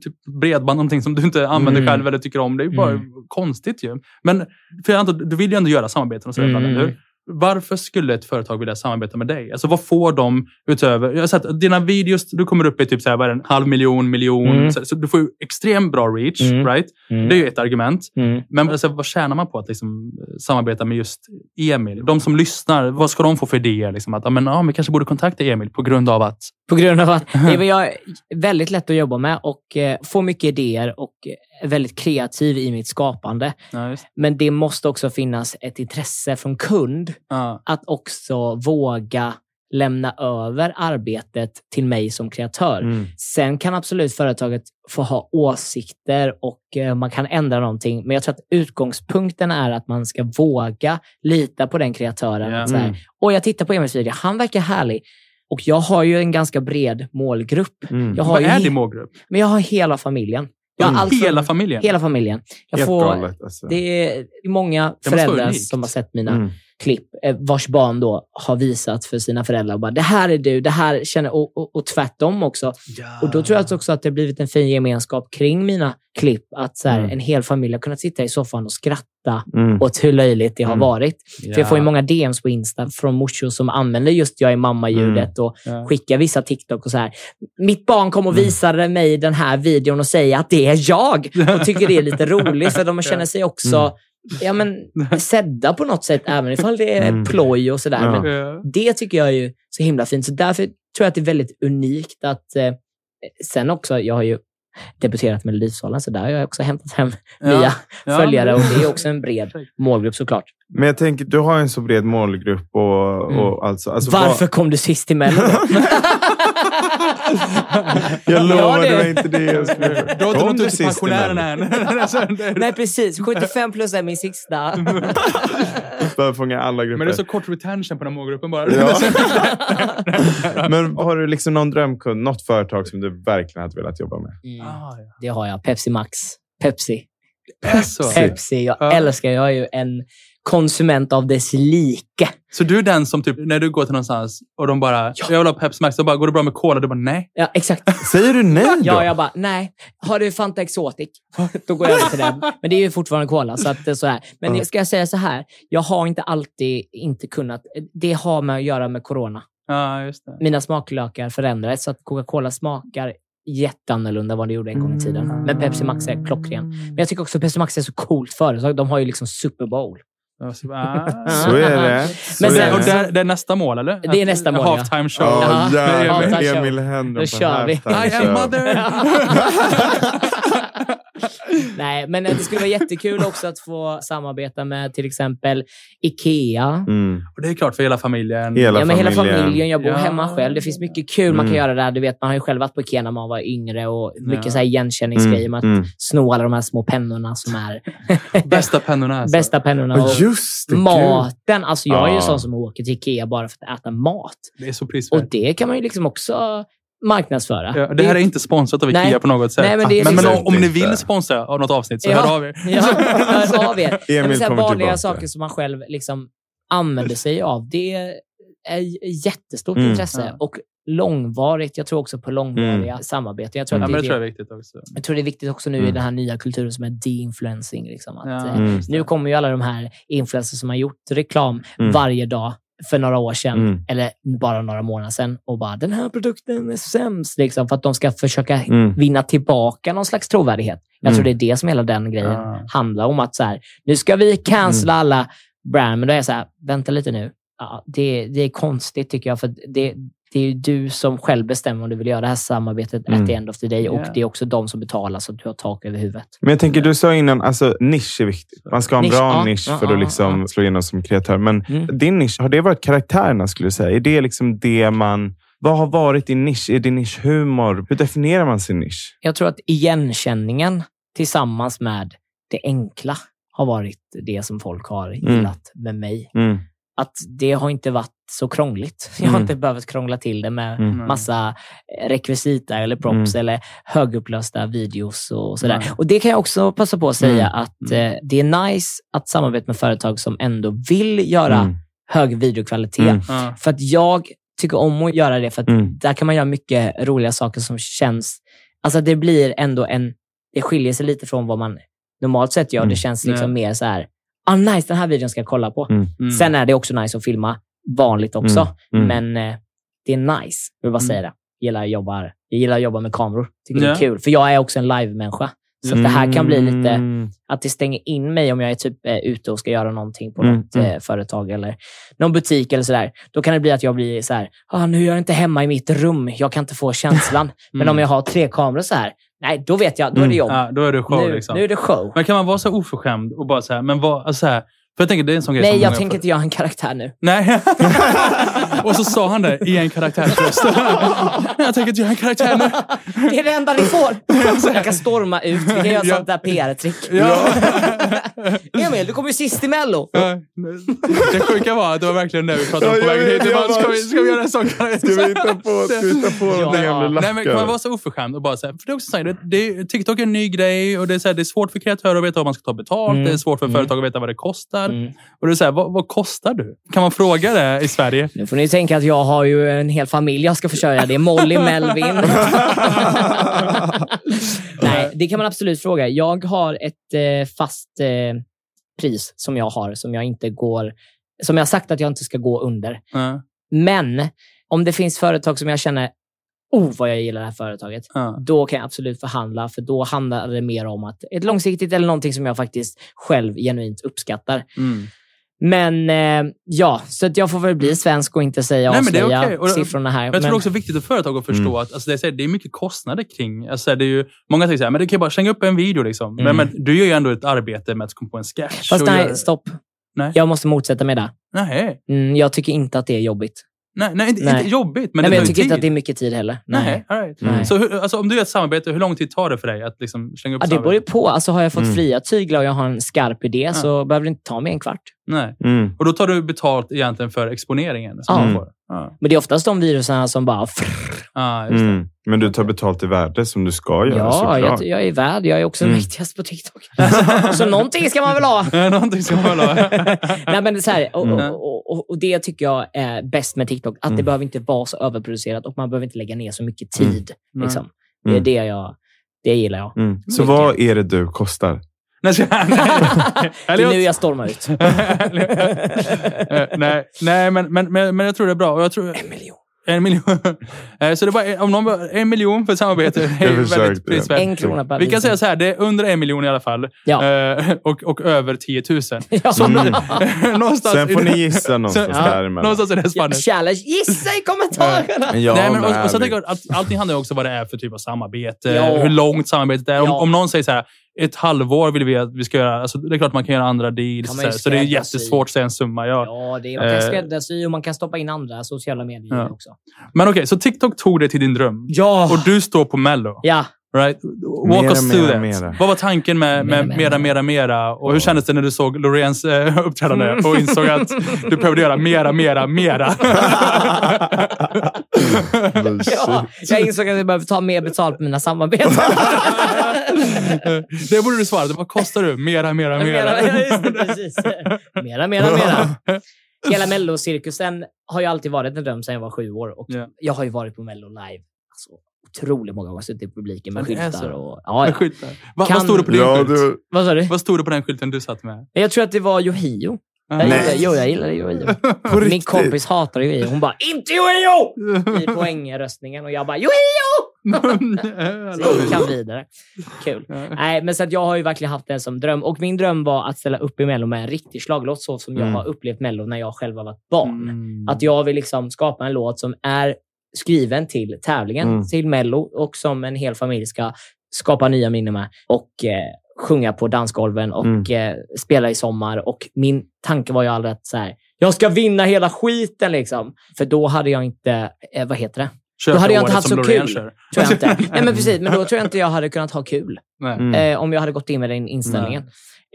typ bredband, någonting som du inte använder Mm. själv eller tycker om. Det är ju bara Mm. konstigt ju. Men för jag antar, du vill ju ändå göra samarbeten och sådär Mm. eller hur? Varför skulle ett företag vilja samarbeta med dig? Alltså vad får de utöver... Jag har sett dina videos, du kommer upp i typ så här, vad en halv miljon, miljon. Mm. Så, så du får ju extremt bra reach, Mm. right? Mm. Det är ju ett argument. Mm. Men alltså, vad tjänar man på att liksom, eh, samarbeta med just Emil? De som lyssnar, vad ska de få för idéer? Liksom, att men, ja, vi kanske borde kontakta Emil på grund av att... På grund av att det är väldigt lätt att jobba med och eh, får mycket idéer och är väldigt kreativ i mitt skapande. Ja, Men det måste också finnas ett intresse från kund ja, att också våga lämna över arbetet till mig som kreatör. Mm. Sen kan absolut företaget få ha åsikter och eh, man kan ändra någonting. Men jag tror att utgångspunkten är att man ska våga lita på den kreatören. Att Så här, Mm. och jag tittar på Emils video, han verkar härlig. Och jag har ju en ganska bred målgrupp. Mm. Jag har Vad är din målgrupp? Men jag har hela familjen. Har Mm. alltså Hela familjen? hela familjen. Jag Helt får, galet. Alltså. det är många föräldrar som har sett mina Mm. Klipp eh, vars barn då har visat för sina föräldrar. Och bara, det här är du, det här känner... Och, och, och tvärtom också. Och då tror jag också att det har blivit en fin gemenskap kring mina klipp. Att så här, Mm. en hel familj har kunnat sitta i soffan och skratta Mm. åt hur löjligt det har Mm. varit. För jag får ju många DMs på Insta från morsor som använder just jag är mamma-ljudet och Ja. skickar vissa TikTok och så här. Mitt barn kom och Mm. visade mig den här videon och säger att det är jag. Och tycker det är lite roligt för de känner sig också Mm. Ja, men, sedda på något sätt, även ifall det är Mm. ploj och sådär. Ja. Men det tycker jag är ju så himla fint. Så därför tror jag att det är väldigt unikt att eh, sen också, jag har ju debuterat med Melodifestivalen, så där har jag också hämtat hem Ja. nya Ja, följare och det är också en bred målgrupp såklart. Men jag tänker, du har en så bred målgrupp och, Mm. och alltså, alltså Varför kom du sist i Mello? Jag lovar, Ja, det- det var inte det jag skulle... Inte Kom du sist i pensionären Mello? än. Nej, precis. 75 plus är min sista. För fånga alla grupper. Men det är så kort retention på den målgruppen bara. Ja. Men har du liksom någon drömkund, något företag som du verkligen hade velat jobba med? Mm, Ah, ja. det har jag. Pepsi Max. Pepsi. Så. Pepsi. Jag Ja. älskar, jag är ju en konsument av dess like. Så du är den som typ, när du går till någonstans och de bara, jag vill ha Pepsi Max, då bara, går det bra med cola? Du bara, nej. Ja, exakt. Säger du nej då? Ja, jag bara, nej. Har du Fanta Exotic? Då går jag över till den. Men det är ju fortfarande cola, så att det är så här. Men Ja. ska jag säga så här, jag har inte alltid inte kunnat. Det har med att göra med corona. Ja, just det. Mina smaklökar förändrades, så att Coca-Cola smakar jätteannorlunda vad det gjorde en gång i tiden. Men Pepsi Max är klockren. Men jag tycker också Pepsi Max är så coolt företag. De har ju liksom Super Bowl. Så, ah. Så är det. Så Men är sen- det. Och det, det är nästa mål, eller? Det är nästa mål, ja. Halftime show. Ja, halftime show. Emil Henron Då på kör vi. I am mother. Nej, men det skulle vara jättekul också att få samarbeta med till exempel Ikea. Mm. Och det är klart för hela familjen. Hela ja, men hela familjen. Jag bor Ja. hemma själv. Det finns mycket kul man kan Mm. göra där. Du vet, man har ju själv varit på Ikea när man var yngre och mycket Ja. så här igenkänningsgrejer med att Mm. sno alla de här små pennorna som är Bästa pennorna. Alltså. bästa pennorna. Och just det. gud. maten. Alltså jag är ju sån som åker till Ikea bara för att äta mat. Det är så Och prisvärt. det kan man ju liksom också marknadsföra. Ja, det här är inte sponsrat av Nej. Ikea på något sätt. Nej, men det men, men om, om ni vill sponsra av något avsnitt så Ja. hör av er. Ja, hör av er. Emil Men så här vanliga tillbaka. saker som man själv liksom använder sig av, det är jättestort Mm. intresse. Ja. Och långvarigt. Jag tror också på långvariga samarbeten. Jag tror, Ja, att men det, det är tror jag det, är viktigt också. jag tror det är viktigt också nu i Mm. den här nya kulturen som är de-influencing. Liksom, att, Ja. eh, Mm. nu kommer ju alla de här influencers som har gjort reklam Mm. varje dag för några år sedan, Mm. eller bara några månader sedan, och bara den här produkten är sämst, liksom, för att de ska försöka Mm. vinna tillbaka någon slags trovärdighet. Jag tror Mm. det är det som hela den grejen Ja. handlar om. att så här, Nu ska vi cancella Mm. alla brand, men då är jag så här, vänta lite nu. Ja, det, det är konstigt tycker jag, för det, det är ju du som själv bestämmer om du vill göra det här samarbetet Mm. at the end of the day. Och Ja. det är också de som betalar så att du har tak över huvudet. Men jag tänker, du sa innan, alltså nisch är viktigt. Man ska ha en Nisch, bra ja, nisch ja, för ja, att liksom ja. slå igenom som kreatör. Men Mm. din nisch, har det varit karaktärerna skulle du säga? Är det liksom det man... Vad har varit din nisch? Är din nisch humor? Hur definierar man sin nisch? Jag tror att igenkänningen tillsammans med det enkla har varit det som folk har gillat med mig. Mm. Att det har inte varit så krångligt. Jag har Mm. inte behövt krångla till det med Mm. massa eh, rekvisita eller props Mm. eller högupplösta videos och sådär. Nej. Och det kan jag också passa på att säga Mm. att eh, det är nice att samarbeta med företag som ändå vill göra Mm. hög videokvalitet. Mm. För att jag tycker om att göra det, för att Mm. där kan man göra mycket roliga saker som känns... Alltså det blir ändå en... Det skiljer sig lite från vad man normalt sett gör. Mm. Det känns liksom mer så här, ah nice, den här videon ska jag kolla på. Mm. Mm. Sen är det också nice att filma vanligt också, Mm. Mm. men eh, det är nice. Jag vill bara Mm. säga det. Jag gillar, att jobba, jag gillar att jobba med kameror. Tycker det Ja. är kul, för jag är också en live-människa. Så det här kan bli lite Mm. att det stänger in mig om jag är typ eh, ute och ska göra någonting på Mm, något mm. eh, företag eller någon butik eller sådär. Då kan det bli att jag blir så här, ah, nu är jag inte hemma i mitt rum, jag kan inte få känslan. Men om jag har tre kameror så här, nej, då vet jag, då är det Mm. jobb. Ja, då är det show. nu, liksom. nu är det show. Men kan man vara så oförskämd och bara så här, men vad, alltså så här, för jag tänker det är en sån grej Nej, som jag många tänker inte göra en karaktär nu. Nej. och så sa han det i en karaktärsröst. jag tänker inte göra en karaktär nu. Det är det enda ni får. Jag kan storma ut. Vi kan göra Ja. sånt där PR-trick. Ja. Emil, du kommer ju sist i Mello. Ja, Det sjuka var att det var verkligen det vi pratade om Ja, på jag vägen vet, hit. Det jag var, bara- ska, vi, ska vi göra en sån karaktär? Ska vi hitta på, ska vi hitta på Ja. den gamla Nej, men kan man lackar? vara så oförskämd och bara säga, för det är också så här, det, det, TikTok är en ny grej och det är, så här, det är svårt för kreatörer att veta vad man ska ta betalt. Mm. Det är svårt för Mm. företag att veta vad det kostar. Mm. Och så här, vad, vad kostar du? Kan man fråga det i Sverige? Nu får ni tänka att jag har ju en hel familj jag ska försörja. Det är Molly, Melvin. Nej, det kan man absolut fråga. Jag har ett eh, fast eh, pris som jag har, som jag inte går... Som jag har sagt att jag inte ska gå under. Ja, Men om det finns företag som jag känner, oh vad jag gillar det här företaget. ja. Då kan jag absolut förhandla, för då handlar det mer om att ett långsiktigt eller någonting som jag faktiskt själv genuint uppskattar. Mm. Men eh, ja, så att jag får väl bli svensk och inte säga Nej, men det är avslöja. Och- siffrorna här. Jag tror Men- också det är viktigt för företag att förstå Mm. att alltså det, är, det mycket kostnader kring... Alltså det är ju, många tänker så här, men du kan ju bara slänga upp en video. Liksom. Mm. Men, men du gör ju ändå ett arbete med att komma på en sketch. Fast nej, göra- stopp. Nej. Jag måste motsätta mig. Nej, Mm, jag tycker inte att det är jobbigt. Nej, nej, inte, Nej. inte jobbigt. Men Nej, men jag tycker inte tid. att det är mycket tid heller. Nej, all right. Mm. Så hur, alltså, om du gör ett samarbete, hur lång tid tar det för dig att liksom slänga upp Ja, det beror ju på. Alltså, har jag fått Mm. fria tyglar och jag har en skarp idé så behöver det inte ta mig en kvart. Nej. Mm. Och då tar du betalt egentligen för exponeringen som Ja. du får? Ja, Men det är oftast de virusen som bara... ah, just det. Mm. Men du tar betalt i värde som du ska göra Ja, såklart. jag, jag är värd. Jag är också Mm. mäktigast på TikTok. så någonting ska man väl ha. Ja, Någonting ska man väl ha. Nej, men det, är så här, och, Mm. och, och, och det tycker jag är bäst med TikTok. Att det Mm. behöver inte vara så överproducerat och man behöver inte lägga ner så mycket tid. Nej. Liksom. Det är Mm. det jag... Det gillar jag. Mm. Så vad är det du kostar? Nej, ska- nej. Det Eller är nu jag- stormar ut. Eh, nej, nej men, men, men, men jag tror det är bra. Och jag tror, En miljon. en miljon. Eh, så det är bara, en- om någon, en miljon för samarbete är väldigt prisvärt. En krona per Vi kan säga så här, det är under en miljon i alla fall. Ja. Eh, och, och över 10 000. Ja. Så Mm. någonstans Sen får ni gissa någonstans Sen- ja, däremellan. Någonstans i det spannet. challenge. Gissa i kommentarerna! Ja, Nej, men, och, och så ärligt. tänker jag att allting handlar ju också om vad det är för typ av samarbete. Ja. Hur långt samarbetet är. Om, om någon säger så här, ett halvår vill vi att vi ska göra. Alltså, det är klart man kan göra andra deals. Så, så det är jättesvårt att säga en summa. Ja. Ja, det är, man kan Eh. skräddarsy och man kan stoppa in andra sociala medier Ja. också. Men okej, så TikTok tog dig till din dröm. Ja! Och du står på Mello. Ja. Right? Walk Mera, us through mera, that. mera. Vad var tanken med, Mera, med mera. mera, mera? Och hur kändes det när du såg Loreens eh, uppträdande och insåg att du behövde göra mera, mera, mera? ja. Jag insåg att jag behöver ta mer betalt på mina samarbeten. det borde du svara. Vad kostar du? Mera, mera, mera. Mera. Mera, mera. Hela Mellocirkusen har ju alltid varit en dröm sedan jag var sju år. Och Ja. Jag har ju varit på Mello live alltså, otroligt många gånger. Suttit i publiken med skyltar. Och, ja, Med ja. skyltar. Va, Kan- Vad stod det på din Ja, skylt? du, Vad sa du? Vad stod det på den skylten du satt med? Jag tror att det var Yohio. Jag gillar, jo, jag gillar Yohio. på Min kompis hatar Yohio. Hon bara “Inte Yohio!” i poängröstningen. Och jag bara “Yohio!” Så jag kan vidare. Kul. Nej, men så att jag har ju verkligen haft det som dröm. Och min dröm var att ställa upp i Mello med en riktig slaglåt så som jag Mm. har upplevt Mello när jag själv har varit barn. Mm. Att jag vill liksom skapa en låt som är skriven till tävlingen, Mm. till Mello och som en hel familj ska skapa nya minnen med och eh, sjunga på dansgolven och Mm. eh, spela i sommar. Och min tanke var ju aldrig att så här, jag ska vinna hela skiten liksom. För då hade jag inte, eh, vad heter det? Köpte Då hade jag inte haft så Loreen kul. Tror jag inte. Nej, men precis. Men då tror jag inte jag hade kunnat ha kul. Mm. Eh, om jag hade gått in med den inställningen.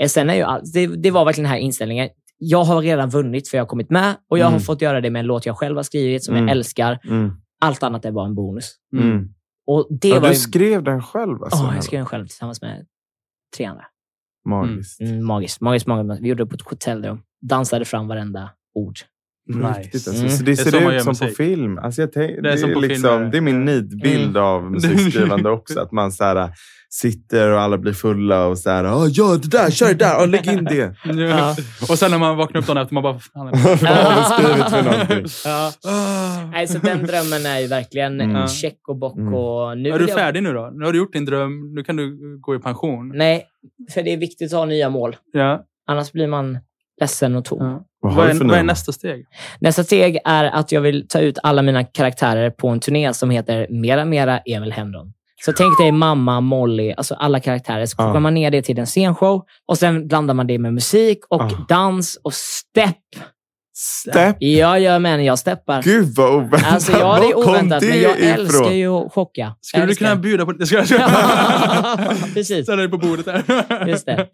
Eh, sen är ju all, det, det var verkligen den här inställningen. Jag har redan vunnit för jag har kommit med och jag har Mm. fått göra det med en låt jag själv har skrivit som Mm. jag älskar. Mm. Allt annat är bara en bonus. Mm. Och det Ja, var du ju... skrev den själv alltså? Åh, jag skrev den själv tillsammans med tre andra. Magiskt. Mm, magiskt, magiskt, magiskt. Vi gjorde det på ett hotellrum. Dansade fram varenda ord. Nice. Riktigt, alltså. Mm. Så det Det är ser så man ut som musik. på film. Alltså jag tänk, det, är som på liksom, film, det är min ja. nidbild Mm. av musikskrivande också. Att man så här, sitter och alla blir fulla och så här, "Åh, gör det där, kör det där, och lägg in det. Ja. Och sen när man vaknar upp dagen efter, man bara... Fan, Vad har du skrivit för någonting? Ja. Nej, så den drömmen är ju verkligen Mm. check och bock. Mm. Och nu är du jag- färdig nu då? Nu har du gjort din dröm. Nu kan du gå i pension. Nej, för det är viktigt att ha nya mål. Ja. Annars blir man ledsen och tom. Ja. Vad Vad är, vad är nästa steg? Nästa steg är att jag vill ta ut alla mina karaktärer på en turné som heter Mera Mera Emil Henron. Så tänk dig mamma, Molly, alltså alla karaktärer. Så kokar Ah. man ner det till en scenshow och sen blandar man det med musik och Ah. dans och step. Step. Jag gör men jag steppar. Gud vad oväntat. Alltså ja, det är oväntat, men jag ifrån? älskar ju att chocka. Skulle du Älskar. kunna bjuda på det? Ska jag Precis. Ställa dig på bordet där. Just det.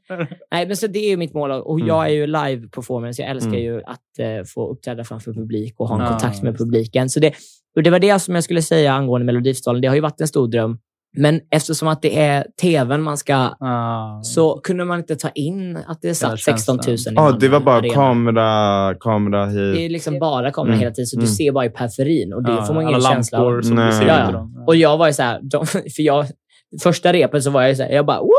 Nej, men så det är ju mitt mål. Och Mm. jag är ju live performance. Jag älskar Mm. ju att eh, få uppträda framför publik och ha en Ja, kontakt med publiken. Så det, och det var det som jag skulle säga angående Melodifestivalen. Det har ju varit en stor dröm. Men eftersom att det är tvn man ska... Ah. Så kunde man inte ta in att det satt känslan. 16 000 i Ja, det var bara arena. kamera, kamera Det är hit. liksom bara kameran Mm. hela tiden, så du Mm. ser bara i periferin. Och det Ja, får man ingen alla känsla av. som Nej. du Ja, ja. Och jag var ju så här, de, för jag, första repen så var jag ju så här, jag bara Woo!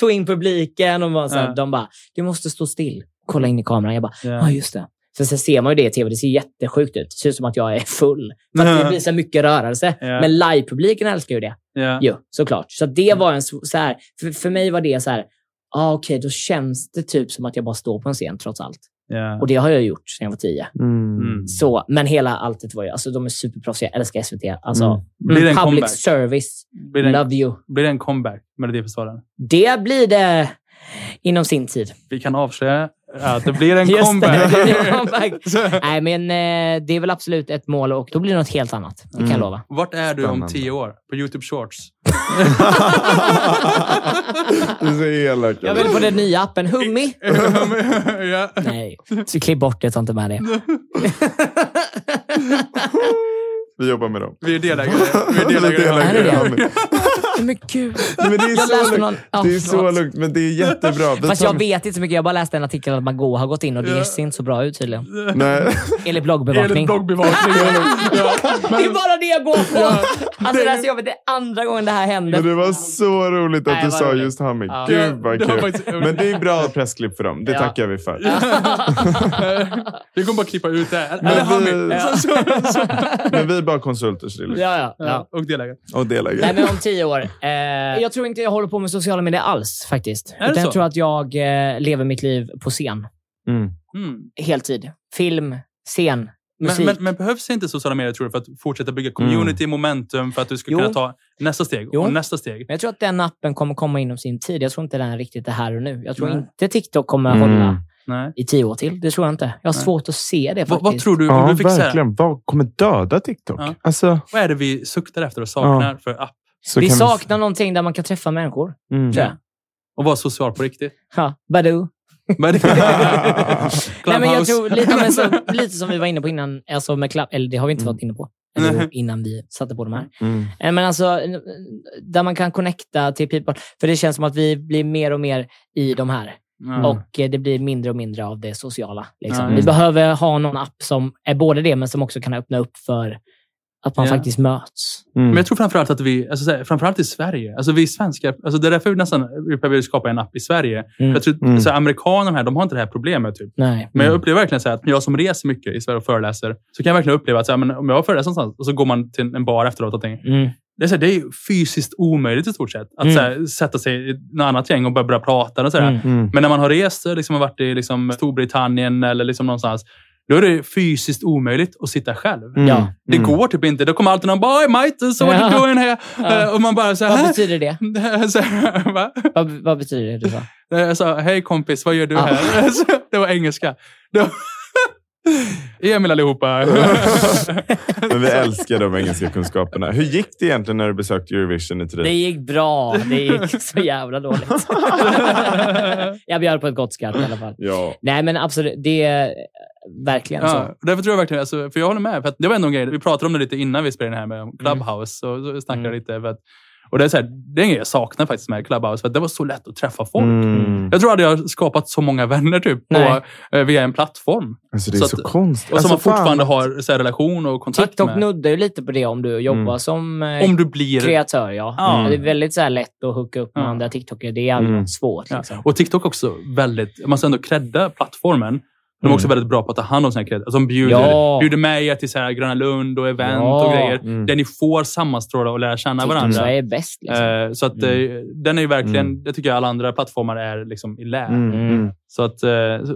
tog in publiken och var så här, de bara, du måste stå still. Kolla in i kameran. Jag bara, ja Ja. ah, just det. Så sen ser man ju det i tv, det ser jättesjukt ut. Det ser ut som att jag är full. För att det blir så mycket rörelse. Ja. Men livepubliken älskar ju det. Ja. Jo, såklart. Så det var en så här, för, för mig var det så här, ah, okej, då känns det typ som att jag bara står på en scen trots allt. Ja. Och det har jag gjort sedan jag var tio. Mm. Mm. Så, men hela alltet var ju, alltså de är superproffsiga. Jag älskar SVT. Alltså, Mm. Blir det en public comeback? service. Blir det en, Love you. blir det en comeback, Melodifestivalen? Det blir det inom sin tid. Vi kan avslöja att det blir en Just comeback. det, det blir en comeback. Nej, men eh, det är väl absolut ett mål och då blir det något helt annat. Det kan jag Mm. lova. Vart är du om Spännande. tio år? På YouTube Shorts? Du är så elak. Jag vill på den nya appen Hummi. ja. Nej, så klipp bort det. Ta inte med det. Vi jobbar med dem. Vi är delägare. Vi är Vi är delägare. Men gud. Men det är Jag så lugnt. någon... Ja, Det är så förlåt. lugnt, men det är jättebra. Vi Fast tar- jag vet inte så mycket. Jag bara läste en artikel att Margot har gått in och det Ja. ser inte så bra ut tydligen. Nej. Enligt bloggbevakning. Enligt bloggbevakning. ja. Det är bara det jag går på. Ja. Alltså det här är så jobbigt. Det är andra gången det här händer. Men det var så roligt att Nej, du sa roligt. just humming. Ja. Gud vad kul. faktiskt- Men det är bra pressklipp för dem. Det Ja. tackar vi för. Vi kommer bara klippa ut det här. Men Eller vi- så- Men vi är bara konsulter, så det är lugnt. Ja, ja. ja. Ja, och delägare. Och delägare. Nej, men om tio år. Eh, jag tror inte jag håller på med sociala medier alls faktiskt. Är Utan jag tror att jag eh, lever mitt liv på scen. Mm. Mm. Heltid. Film, scen, musik. Men, men, men behövs inte sociala medier tror du för att fortsätta bygga community, momentum, för att du ska Jo. kunna ta nästa steg Jo. och nästa steg? Men jag tror att den appen kommer komma inom sin tid. Jag tror inte den riktigt är här och nu. Jag tror Nej. inte TikTok kommer Mm. hålla Nej. i tio år till. Det tror jag inte. Jag har Nej. svårt att se det faktiskt. vad tror du? Om Ja, du fick säga, verkligen. Vad kommer döda TikTok? Ja. Alltså, vad är det vi suktar efter och saknar för app? Så Vi saknar någonting där man kan träffa människor, Mm. tror jag. Och vara social på riktigt? Ja, Badoo. Men- Nej, men jag tror lite, men så, lite som vi var inne på innan, alltså med Club, eller det har vi inte Mm. varit inne på, eller innan vi satte på de här. Mm. Eh, Men alltså, där man kan connecta till people. För det känns som att vi blir mer och mer i de här. Ja. Och eh, det blir mindre och mindre av det sociala. Liksom. Ja, vi behöver ha någon app som är både det, men som också kan öppna upp för att man Ja. faktiskt möts. Mm. Men jag tror framförallt att vi, alltså, så här, framförallt i Sverige, alltså vi svenskar, alltså det är därför vi nästan vi behöver skapa en app i Sverige. Mm. Jag tror, Mm. så här, amerikanerna här, de har inte det här problemet. Typ. Nej. Men jag Mm. upplever verkligen så här, att jag som reser mycket i Sverige och föreläser, så kan jag verkligen uppleva att så här, men om jag föreläser någonstans och så går man till en bar efteråt och tänker, Mm. det är, så här, det är fysiskt omöjligt i stort sett. Att Mm. så här, sätta sig i något annat gäng och börja, börja prata. Och så här. Mm. Mm. Men när man har rest, liksom, har varit i liksom, Storbritannien eller liksom någonstans, då är det fysiskt omöjligt att sitta själv. Mm. Ja. Det Mm. går typ inte. Då kommer alltid någon bara, "Hey mate, so what you doing here? Ja. Eh, Och man bara så Vad här, betyder det? så här, va? Vad, vad betyder det du sa? Jag sa, hej kompis, vad gör du här? Så Det var engelska. Det- Emil allihopa. Men vi älskar de engelska kunskaperna. Hur gick det egentligen när du besökte Eurovision i Det Turin? gick bra. Det gick så jävla dåligt. jag bjöd på ett gott skratt i alla fall. Ja. Nej, men absolut. Det är verkligen Ja, så. därför tror jag verkligen, alltså, för jag håller med. För att det var ändå en grej, vi pratade om det lite innan vi spelade in här med Mm. Clubhouse. Och så snackade Mm. lite. För att, och det är, så här, det är en grej jag saknar faktiskt med Clubhouse, för att det var så lätt att träffa folk. Mm. Jag tror att jag har skapat så många vänner typ, på, eh, via en plattform. Alltså, det är Så så, att- konstigt. Och som alltså, man fortfarande fan. har så här, relation och kontakt TikTok med. nuddar ju lite på det om du jobbar Mm. som eh, Om du blir... kreatör. Ja. Ja. Det är väldigt så här lätt att hooka upp med Ja. andra TikToker. Det är jävligt Mm. svårt. Ja. Liksom. Och TikTok också väldigt... Man ska ändå credda plattformen. De är Mm. också väldigt bra på att ta hand om sina cred. Alltså de bjuder, Ja. bjuder med er till så här Gröna Lund och event Ja. och grejer. Mm. Där ni får sammanstråla och lära känna TikTok varandra. Sverige är bäst. Liksom. Eh, så att, eh, den är ju verkligen, Mm. det tycker jag alla andra plattformar är liksom i lä. Mm. Mm. Så att, eh,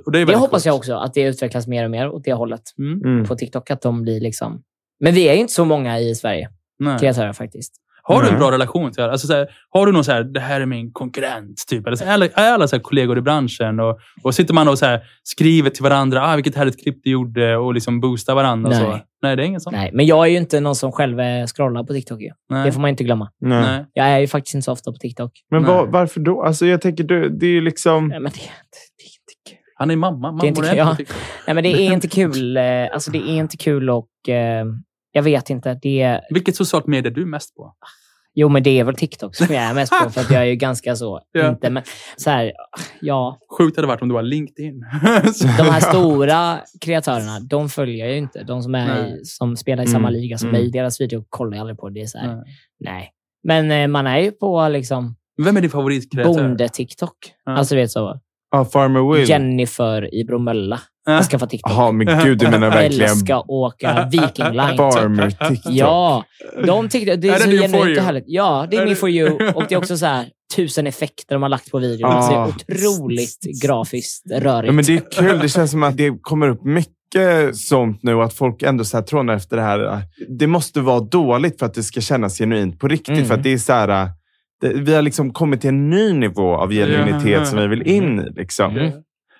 och det är det hoppas jag coolt. också, att det utvecklas mer och mer åt det hållet Mm. Mm. på TikTok. Att de blir liksom... Men vi är ju inte så många i Sverige, Nej. kreatörer faktiskt. Har du en Nej. bra relation till? Alltså, så här, har du någon så här, det här är min konkurrent? Typ? Eller så, är alla, är alla så här kollegor i branschen? Och, och sitter man och så här, skriver till varandra, ah, vilket härligt klipp du gjorde och liksom boostar varandra? och Så. Nej. Nej, det är inget sånt. Nej, men jag är ju inte någon som själv eh, scrollar på TikTok. Ju. Nej. Det får man inte glömma. Nej. Nej. Jag är ju faktiskt inte så ofta på TikTok. Men Nej. vad, varför då? Alltså, jag tänker, du, det är ju liksom... Nej, men det, är inte, det. Han är mamma. Mammor Det är inte är ja. Nej, men det är inte kul. eh, Alltså, det är inte kul och eh, jag vet inte. Det Vilket socialt medie är du mest på? jo, men det är väl TikTok som jag är mest på. För att jag är ju ganska så, Ja. inte, men så här, ja. Sjukt hade det varit om du var LinkedIn. De här stora kreatörerna, de följer jag ju inte. De som, är Nej. som spelar i Mm, samma liga som mm. mig, deras video kollar jag aldrig på. Det är så här, Nej. nej. Men eh, man är ju på liksom Vem är din favoritkreatör? bonde-TikTok. Ja. Alltså, vet så. Ja, Farmer Will. Jennifer i Bromölla. Ja. Jag ska få TikTok. Jaha, men gud, du menar verkligen Älskar åka Viking Line. Farmer TikTok? Ja, de tyckte det är, Är så det genuint You? och härligt. Ja, det är Är min det- For You. Och det är också så här tusen effekter de har lagt på videon. Ah. Det är otroligt grafiskt rörigt. Ja, men det är kul. Det känns som att det kommer upp mycket sånt nu att folk ändå så här trånar efter det här. Det måste vara dåligt för att det ska kännas genuint på riktigt. Mm. För att det är så här, det, vi har liksom kommit till en ny nivå av genuinitet som vi vill in i. Liksom. Mm.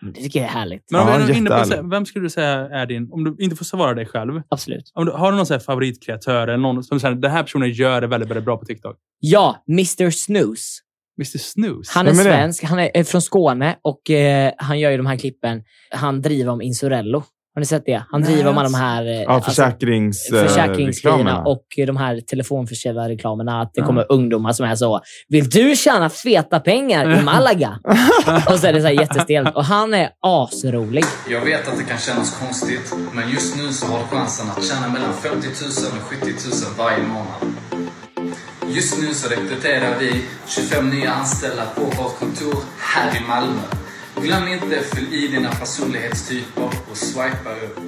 Det tycker jag är härligt. Men om Ja, vi är inne på, vem skulle du säga är din, om du inte får svara dig själv, Absolut. om du, har du någon så här favoritkreatör eller någon som säger den här personen gör det väldigt, väldigt bra på TikTok? Ja, Mr Snooze. Mr Snooze? Han är är det? svensk, han är är från Skåne och eh, han gör ju de här klippen. Han driver om Insurello. Har ni sett det? Han Nej, driver alla de alltså. här... eh, Ja, försäkrings, eh, försäkringsgrejerna och de här telefonförsäljare-reklamerna. Att det Ja. kommer ungdomar som är så, vill du tjäna feta pengar i Malaga? och så är det så här jättestelt. Och han är asrolig. Jag vet att det kan kännas konstigt, men just nu så har du chansen att tjäna mellan 50 000 och 70 000 varje månad. Just nu så rekryterar vi 25 nya anställda på vårt kontor här i Malmö. Glöm inte fyll i dina personlighetstyper och swipa upp.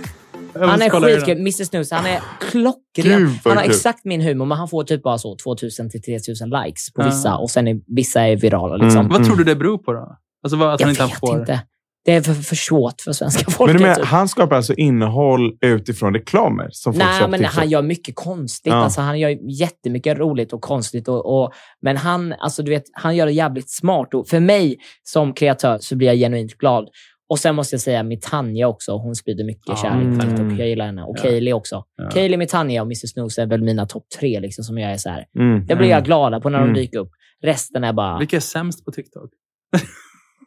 Han är skitkul. Mr Snooze, han är klockren. Han har exakt min humor, men han får typ bara så 2000 till 3000 likes på vissa. Och sen är vissa är virala. Liksom. Mm. Vad tror du det beror på då? Alltså vad, att Jag han inte vet får... inte. Det är för, för svårt för svenska Men folket. du menar, typ. han skapar alltså innehåll utifrån reklamer som folk Nej, men han gör mycket konstigt. Ja. Alltså, han gör jättemycket roligt och konstigt. Och, och, men han, alltså, du vet, han gör det jävligt smart. Och för mig som kreatör så blir jag genuint glad. Och sen måste jag säga Mitanja också. Hon sprider mycket Ah, kärlek mm. Jag gillar henne. Och Ja. Kaylee också. Ja. Kaylee, Mitanja och Mr Snooze är väl mina topp tre liksom, som jag är så här. Mm. Det blir jag glada på när de Mm. dyker upp. Resten är bara... Vilka är sämst på TikTok?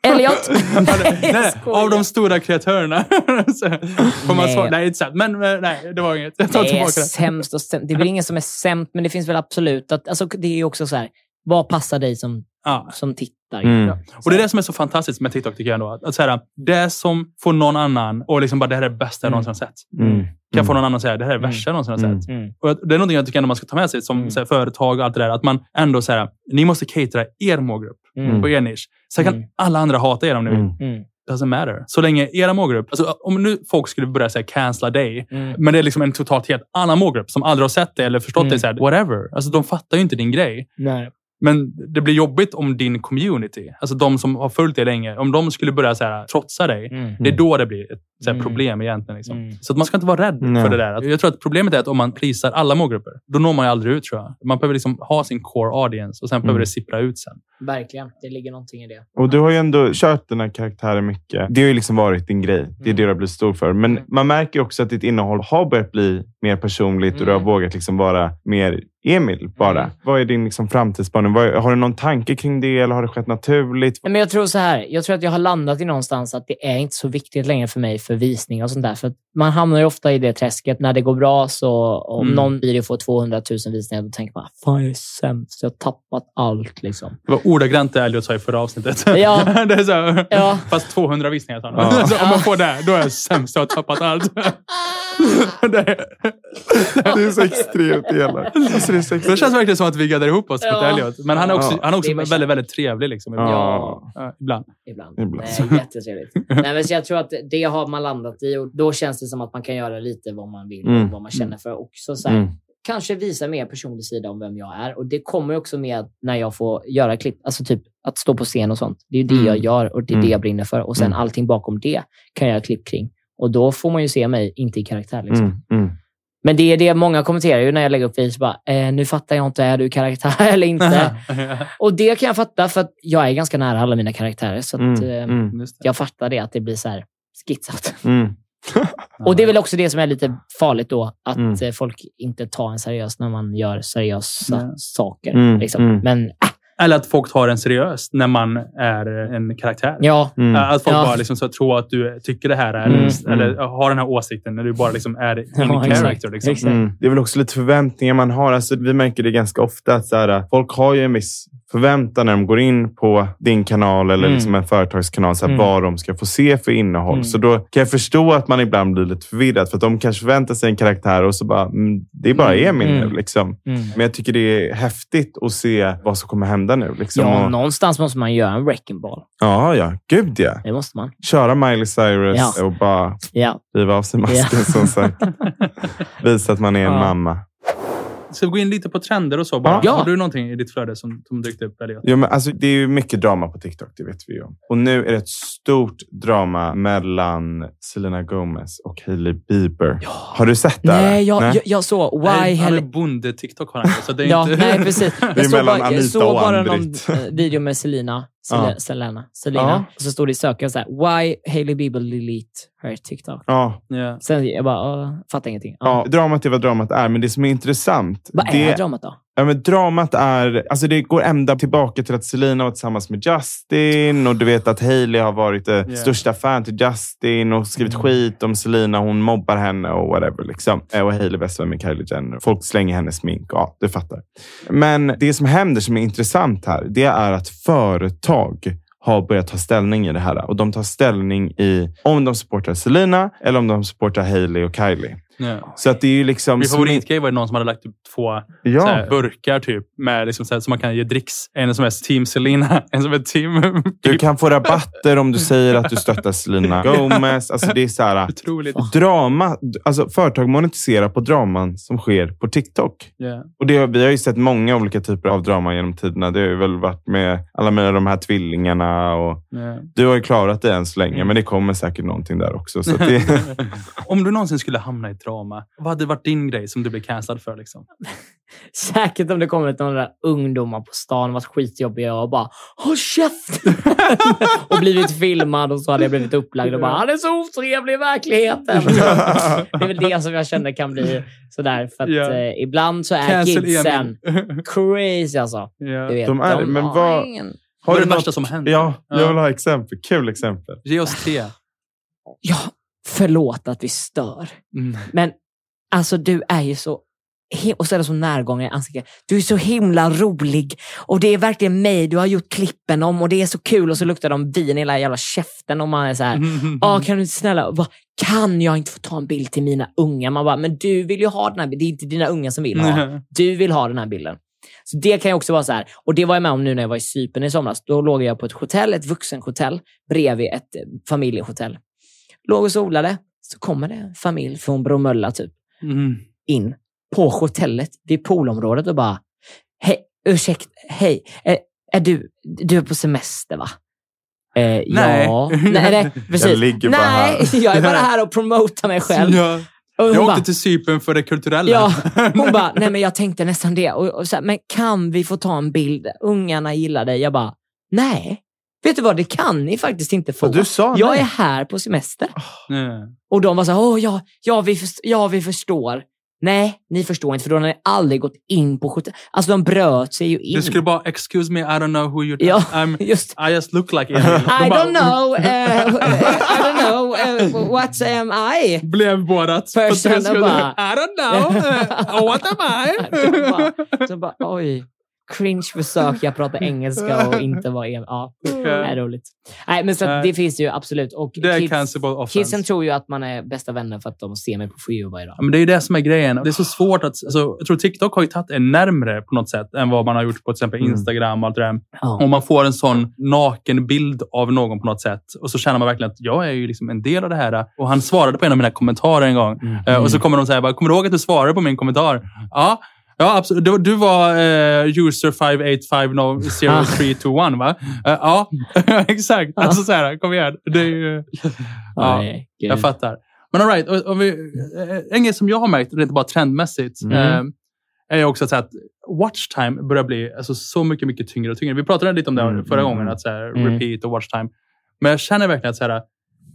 Elliot! nej, nej, av de stora kreatörerna. Får man Nej. svara? Nej, inte sant. Men nej, det var inget. Jag tar Det tillbaka det. sämst och sämst. Det är väl ingen som är sämst, men det finns väl absolut att... Alltså, det är också så här, vad passar dig som, Ja. som tittar? Mm. Och det är det som är så fantastiskt med TikTok, tycker jag ändå. Att, att så här, det som får någon annan och liksom bara det här är det bästa jag Mm. någonsin har sett. Mm. Kan få någon annan att säga det här är det Mm. värsta jag någonsin har Mm. sett. Mm. Och det är någonting jag tycker ändå man ska ta med sig som Mm. här, företag och allt det där. Att man ändå säger ni måste catera er målgrupp Mm. och er nisch. Sen kan Mm. alla andra hata er om ni vill. Mm. Mm. doesn't matter. Så länge era målgrupp, alltså om nu folk skulle börja säga cancella dig, Mm. men det är liksom en totalt helt annan målgrupp som aldrig har sett det eller förstått Mm. det. Så här, whatever. Alltså de fattar ju inte din grej. Nej. Men det blir jobbigt om din community, alltså de som har följt dig länge, om de skulle börja så här, trotsa dig. Mm. Det är då det blir ett så här, Mm. problem egentligen. Liksom. Mm. Så att man ska inte vara rädd Nej. för det där. Jag tror att problemet är att om man prisar alla målgrupper, då når man ju aldrig ut tror jag. Man behöver liksom ha sin core audience och sen behöver Mm. det sippra ut sen. Verkligen. Det ligger någonting i det. Och du har ju ändå kört den här karaktären mycket. Det har ju liksom varit din grej. Det är Mm. det du har blivit stor för. Men Mm. man märker också att ditt innehåll har börjat bli mer personligt och du har vågat liksom vara mer Emil bara. Mm. Vad är din liksom framtidsspaning? Har du någon tanke kring det eller har det skett naturligt? Men jag tror så här. Jag tror att jag har landat i någonstans att det är inte så viktigt längre för mig för visning och sånt där. För att man hamnar ju ofta i det träsket. När det går bra så om Mm. någon video får 200 000 visningar, då tänker man fan jag är sämst. Jag har tappat allt liksom. Det var ordagrant det Elliot sa i förra avsnittet. Ja. det är så, Ja. Fast 200 visningar sa. Ja. Så om man får det, då är jag sämst. Jag har tappat allt. det, Det är så extremt elakt. Alltså, det det känns verkligen som att vi gaddar ihop oss mot Ja. Elliot. Men han är också, Ja. han är också Det är väl väldigt, väldigt trevlig. Liksom, ibland. Ja. Ja, ibland. Ibland. Ibland. Nej, jättetrevligt. Nej, men så jag tror att det har man landat i och då känns det som att man kan göra lite vad man vill Mm. och vad man känner för också. Så här, Mm. Kanske visa mer personlig sida om vem jag är. Och det kommer också med när jag får göra klipp, alltså typ att stå på scen och sånt. Det är ju det Mm. jag gör och det är Mm. det jag brinner för. Och sen Mm. allting bakom det kan jag göra klipp kring. Och då får man ju se mig, inte i karaktär. Liksom. Mm. Mm. Men det är det många kommenterar ju när jag lägger upp videos. Bara, eh, nu fattar jag inte, är du karaktär eller inte? och det kan jag fatta för att jag är ganska nära alla mina karaktärer. Så att, Mm. eh, Mm. Jag fattar det, att det blir så här skitsat. Mm. Och det är väl också det som är lite farligt då, att Mm. eh, folk inte tar en seriöst när man gör seriösa saker. Liksom. mm. Men Eller att folk tar en seriöst när man är en karaktär. ja, Mm. Att folk Ja. bara liksom så tror att du tycker det här är, Mm, eller mm. har den här åsikten när du bara liksom är in Ja, character. exakt, Liksom. exakt. Mm. Det är väl också lite förväntningar man har. Alltså, vi märker det ganska ofta att så här, folk har ju en viss förväntan när de går in på din kanal eller Mm. liksom en företagskanal, så här, Mm. vad de ska få se för innehåll. Mm. Så då kan jag förstå att man ibland blir lite förvirrad för att de kanske förväntar sig en karaktär och så bara, mm, det är bara Mm. Emil nu. Liksom. Mm. Men jag tycker det är häftigt att se vad som kommer hända nu. Liksom. ja, och, någonstans måste man göra en wrecking ball. ja, ja. Gud ja. Det måste man. Köra Miley Cyrus Ja. och bara Ja. riva av sig masken som sagt. Visa att man är en Ja. mamma. Ska vi gå in lite på trender och så? Bara. Ja. Har du någonting i ditt flöde som, som dykt upp? Elliot? Ja, men alltså, det är ju mycket drama på TikTok, det vet vi ju om. Och nu är det ett stort drama mellan Selena Gomez och Hailey Bieber. Har du sett det? Nej, jag, jag, jag såg Why Nej, han är bonde-TikTok har han så det är Ja, inte... nej, precis. Det är Jag såg bara, jag såg bara någon eh, video med Selena. Sel- Ja. Selena. Selena. Ja. Och så stod det i sökaren så här, Why Hailey Bieber delete her TikTok? Ja. Sen jag bara, uh, fattar ingenting. ja. Dramat är vad dramat är, men det som är intressant... Vad det, är dramat då? Ja, men dramat är... Alltså det går ända tillbaka till att Selena var tillsammans med Justin och du vet att Hailey har varit eh, största fan till Justin och skrivit Mm. skit om Selena. Hon mobbar henne och whatever. Liksom. Eh, Och Hailey bäst vän med Kylie Jenner. Folk slänger hennes smink. Ja, du fattar. Men det som händer som är intressant här, det är att företag har börjat ta ställning i det här. Och de tar ställning i om de supportar Selena eller om de supportar Hailey och Kylie. Ja. Så att det är ju liksom... Min favoritgrej var någon som hade lagt upp två Ja. så här, burkar typ, med liksom, så här, som man kan ge dricks. En som är Team Selena, en som är Team... Du kan få rabatter om du säger att du stöttar Selena Gomez. Alltså det är så här, Otroligt. drama. Alltså företag monetiserar på draman som sker på TikTok. Ja. Och det, vi har ju sett många olika typer av drama genom tiderna. Det har ju väl varit med alla med de här tvillingarna. Och Ja. du har ju klarat det än så länge, men det kommer säkert någonting där också. Det, Om du någonsin skulle hamna i ett drama, vad hade varit din grej som du blev cancellad för? Liksom? Säkert om det kommit några ungdomar på stan, varit skitjobbiga och bara “Håll käften!” och blivit filmad och så hade jag blivit upplagd och bara “Han är så otrevlig i verkligheten”. det är väl det som jag känner kan bli sådär. För att Ja. eh, ibland så är Cancel kidsen crazy alltså. ja. Du vet, De är det, men har vad- ingen- har det något- värsta som hänt? Ja, Ja. jag vill ha exempel. Kul exempel. Ge oss tre. Ja, förlåt att vi stör. Mm. Men alltså du är ju så och så är det så närgången i ansiktet. Du är så himla rolig och det är verkligen mig du har gjort klippen om och det är så kul och så luktar de vin i hela jävla käften och man är så här. Ja, kan du snälla, va, kan jag inte få ta en bild till mina unga? Man bara, men du vill ju ha den här bilden. Det är inte dina unga som vill ha. Du vill ha den här bilden. Så det kan ju också vara så här. Och det var jag med om nu när jag var i Cypern i somras. Då låg jag på ett hotell, ett vuxenhotell, bredvid ett eh, familjehotell. Låg och solade. Så kommer det en familj från Bromölla typ Mm. in på hotellet vid poolområdet och bara, hej, ursäkta, hej, är, är du, du är på semester va? Eh, Nej. Ja. Nej, nej, precis. Jag ligger bara nej, här. jag är bara här och promotar mig själv. Ja. Jag åkte bara, till Cypern för det kulturella. Ja, hon bara, nej men jag tänkte nästan det. Och, och så här, men kan vi få ta en bild? Ungarna gillar dig. Jag bara, nej. Vet du vad, det kan ni faktiskt inte få. Och du sa jag nej. är här på semester. Ja. Och de var så här, ja, ja, vi ja, vi förstår. Nej, ni förstår inte, för då har ni aldrig gått in på hotell. Alltså de bröt sig ju in. Du skulle bara, excuse me, I don't know who you're... Ja, I'm, just. I just look like Emil. De I bara- don't know, uh, I don't know, uh, what am I? Blev båda. Person och bara- I don't know. Uh, what am De I? bara, de bara, oj. Cringe försök jag prata engelska och inte vara en. Ja, det är roligt. Nej, men så det finns ju absolut. Och Det är cancelable offense. kidsen tror ju att man är bästa vänner för att de ser mig på For You varje dag. Ja, men det är ju det som är grejen. Det är så svårt att... Alltså, jag tror TikTok har ju tagit en närmre på något sätt än vad man har gjort på till exempel Mm. Instagram och allt det där. Ja. Om man får en sån naken bild av någon på något sätt och så känner man verkligen att jag är ju liksom en del av det här. Och han svarade på en av mina kommentarer en gång. Eh, Och så kommer de säga, kommer du ihåg att du svarade på min kommentar? Ja. Ja, absolut. Du, du var eh, user 58500321, va? Eh, ja, exakt. Alltså så här, kom igen. Det är ju... Ja, Nej, jag fattar. Men all right, och, och vi, eh, en grej som jag har märkt, rent bara trendmässigt, Mm. eh, är också att, säga att watch time börjar bli alltså, så mycket, mycket tyngre och tyngre. Vi pratade lite om det Mm, förra mm, gången, mm. att så här, Mm. repeat och watch time. Men jag känner verkligen att, så här,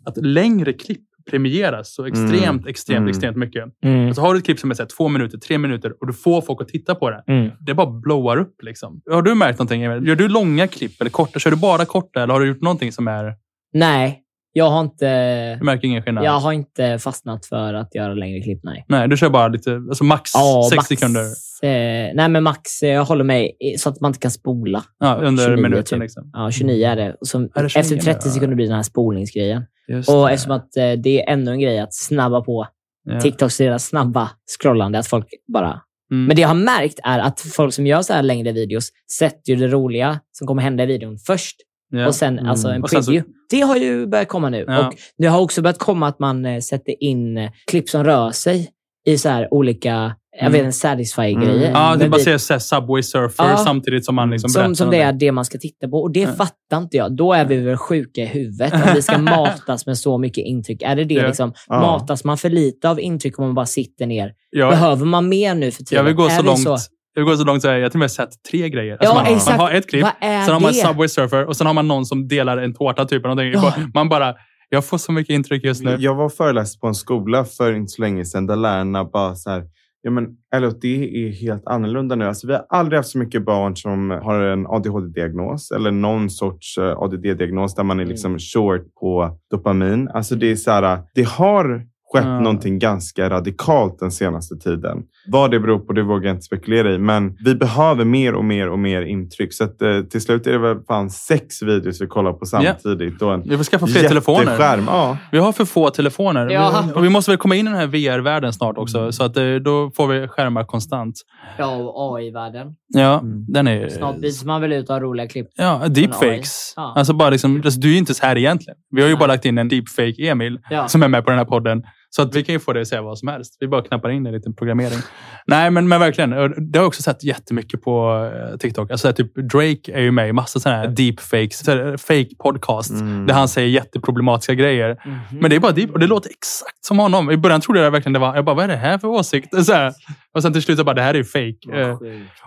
att längre klipp premieras så extremt, Mm, extremt, mm. extremt mycket. Mm. Alltså, har du ett klipp som är så två minuter, tre minuter och du får folk att titta på det. Mm. Det bara blowar upp. Liksom. Har du märkt någonting? Gör du långa klipp eller korta? Kör du bara korta eller har du gjort någonting som är... Nej, jag har inte... Du märker ingen skillnad? Jag har inte fastnat för att göra längre klipp, nej. Nej, du kör bara lite, alltså max Ja, sex max, sekunder Eh, nej, men max, eh, jag håller mig så att man inte kan spola. ja, under 29 minuten. typ. Liksom. Ja, 29 är det. Så, Är det 29 efter 30 nu? sekunder blir det den här spolningsgrejen. Just Och det. eftersom att eh, det är ännu en grej att snabba på Ja. TikToks deras snabba scrollande, att folk bara... Mm. Men det jag har märkt är att folk som gör så här längre videos sätter ju det roliga som kommer hända i videon först Ja. och sen alltså en Och sen så- preview. Det har ju börjat komma nu. Ja. Och det har också börjat komma att man eh, sätter in eh, klipp som rör sig i så här olika, jag Mm. vet inte, satisfy-grejer. Mm. Ja, det bara så här Subway Surfer Ja. samtidigt som man liksom berättar som, som det är det man ska titta på. Och det Ja. fattar inte jag. Då är vi väl sjuka i huvudet. Om vi ska matas med så mycket intryck. Är det det Ja. liksom? Ja. Matas man för lite av intryck om man bara sitter ner? Jag, Behöver man mer nu för tiden? jag vill gå Är så det långt. Jag vill gå så långt så jag har till och med sett tre grejer. Alltså Ja, man, exakt. man har ett klipp, sen har man det? Subway Surfer och sen har man någon som delar en tårta. Typ, eller någonting. Ja. Man bara, jag får så mycket intryck just nu. Jag var föreläst på en skola för inte så länge sedan där lärarna bara så här, ja men Elliot, det är helt annorlunda nu. Alltså, vi har aldrig haft så mycket barn som har en ADHD-diagnos eller någon sorts eh, ADD-diagnos där man är liksom short på dopamin. Alltså det är så här, det har skett Ja. någonting ganska radikalt den senaste tiden. Vad det beror på, det vågar jag inte spekulera i. Men vi behöver mer och mer och mer intryck. Så att, eh, till slut är det väl fan sex videos vi kollar på samtidigt. Och en Vi får skaffa fler telefoner. Ja. Vi har för få telefoner. Ja. Vi, och vi måste väl komma in i den här VR-världen snart också. Så att eh, då får vi skärmar konstant. Ja, och AI-världen. Ja, Mm. den är... Snart byter man väl ut av roliga klipp. Ja, deepfakes. Ja. Alltså bara liksom, alltså, du är ju inte så här egentligen. Vi har ju bara lagt in en deepfake Emil Ja. som är med på den här podden. Så att vi kan ju få det att säga vad som helst. Vi bara knappar in en liten programmering. Nej, men, men verkligen. Det har jag också sett jättemycket på eh, TikTok. Alltså, typ Drake är ju med i massa sådana här deepfakes, fake podcast Mm. där han säger jätteproblematiska grejer. Mhm. Men det är bara deep och det låter exakt som honom. I början trodde jag verkligen det var, jag bara, vad är det här för åsikt? Så här. Och sen till slut bara, det här är ju fake. Eh.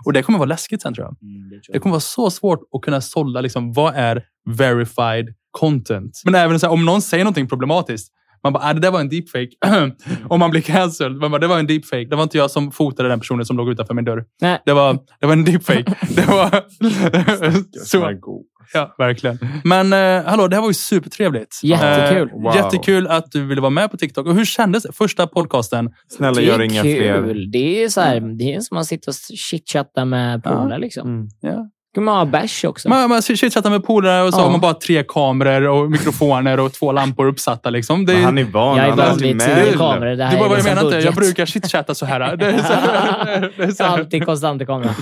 Och det kommer vara läskigt sen tror jag. Mm, det tror Det jag. kommer vara så svårt att kunna sålla liksom, vad är verified content. Men även så här, om någon säger någonting problematiskt. Man bara, ah, det där var en deepfake. Om man blir cancelled. Man bara, det var en deepfake. Det var inte jag som fotade den personen som låg utanför min dörr. Nej. Det var, det var en deepfake. Det var... Så, god. ja, verkligen. Men eh, hallå, det här var ju supertrevligt. Jättekul. Eh, Wow. Jättekul att du ville vara med på TikTok. Och hur kändes det? Första podcasten? Snälla, Det gör är inga kul. fler. Det är så här, det är som att sitta och chitchatta med polare. Liksom. Mm. Ja. Kan man ha bärs också? Man, man chitchattar med polare och så Ja. har man bara tre kameror och mikrofoner och två lampor uppsatta. Liksom. Det är, Han är van. jag är van vid med. tio kameror. Det här var vad är jag liksom menar inte. Jag budget. brukar chitchatta så här. Det är så här. Det är så här. Alltid konstant i kameran.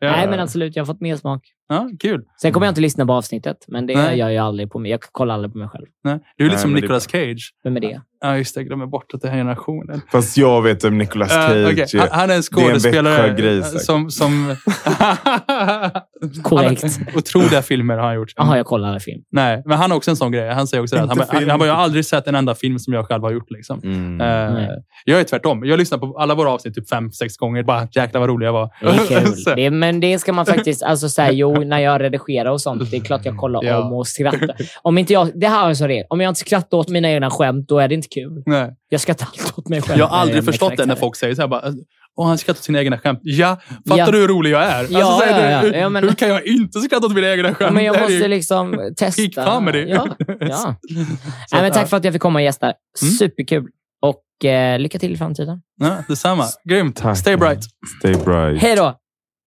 Ja. Nej, men absolut. Jag har fått mer smak. Ja, kul. Sen kommer jag inte lyssna på avsnittet, men det Nej. gör jag aldrig på mig. Jag kollar aldrig på mig själv. Nej. Du är lite Nej, som Nicolas Cage. Vem är det? Ja, just det. Jag glömmer bort att det här är generationen. Fast jag vet vem Nicolas Uh, Cage okej. är. han, han är en Det är en skådespelare som... som Korrekt. Han, otroliga filmer har han gjort. Jaha, jag kollar aldrig film. Nej, men han har också en sån grej. Han säger också att Han, han, han har aldrig sett en enda film som jag själv har gjort. Liksom. Mm. Nej. jag är tvärtom. Jag lyssnar på alla våra avsnitt typ fem, sex gånger. Bara jäklar vad rolig jag var. Det är kul. Det, men det ska man faktiskt... Alltså, så här, jo, när jag redigerar och sånt, det är klart jag kollar Ja. om och skrattar. Om inte jag, det här jag som regel. Om jag inte skrattar åt mina egna skämt, då är det inte kul. Nej. Jag skrattar alltid åt mig själv. Jag har aldrig förstått det när folk säger så här. Bara, Åh, han skrattar åt sina egna skämt. Ja, fattar Ja. du hur rolig jag är? Alltså, Ja, så här, ja, ja. Hur, men- hur kan jag inte skratta åt mina egna skämt? Ja, men jag Det är måste ju- liksom testa. Peak comedy. Ja, ja. Nej, men tack för att jag fick komma och gästa. Mm. Superkul. Och eh, lycka till i framtiden. Ja, detsamma. Grymt. Tack. Stay bright. Stay bright. Hej då!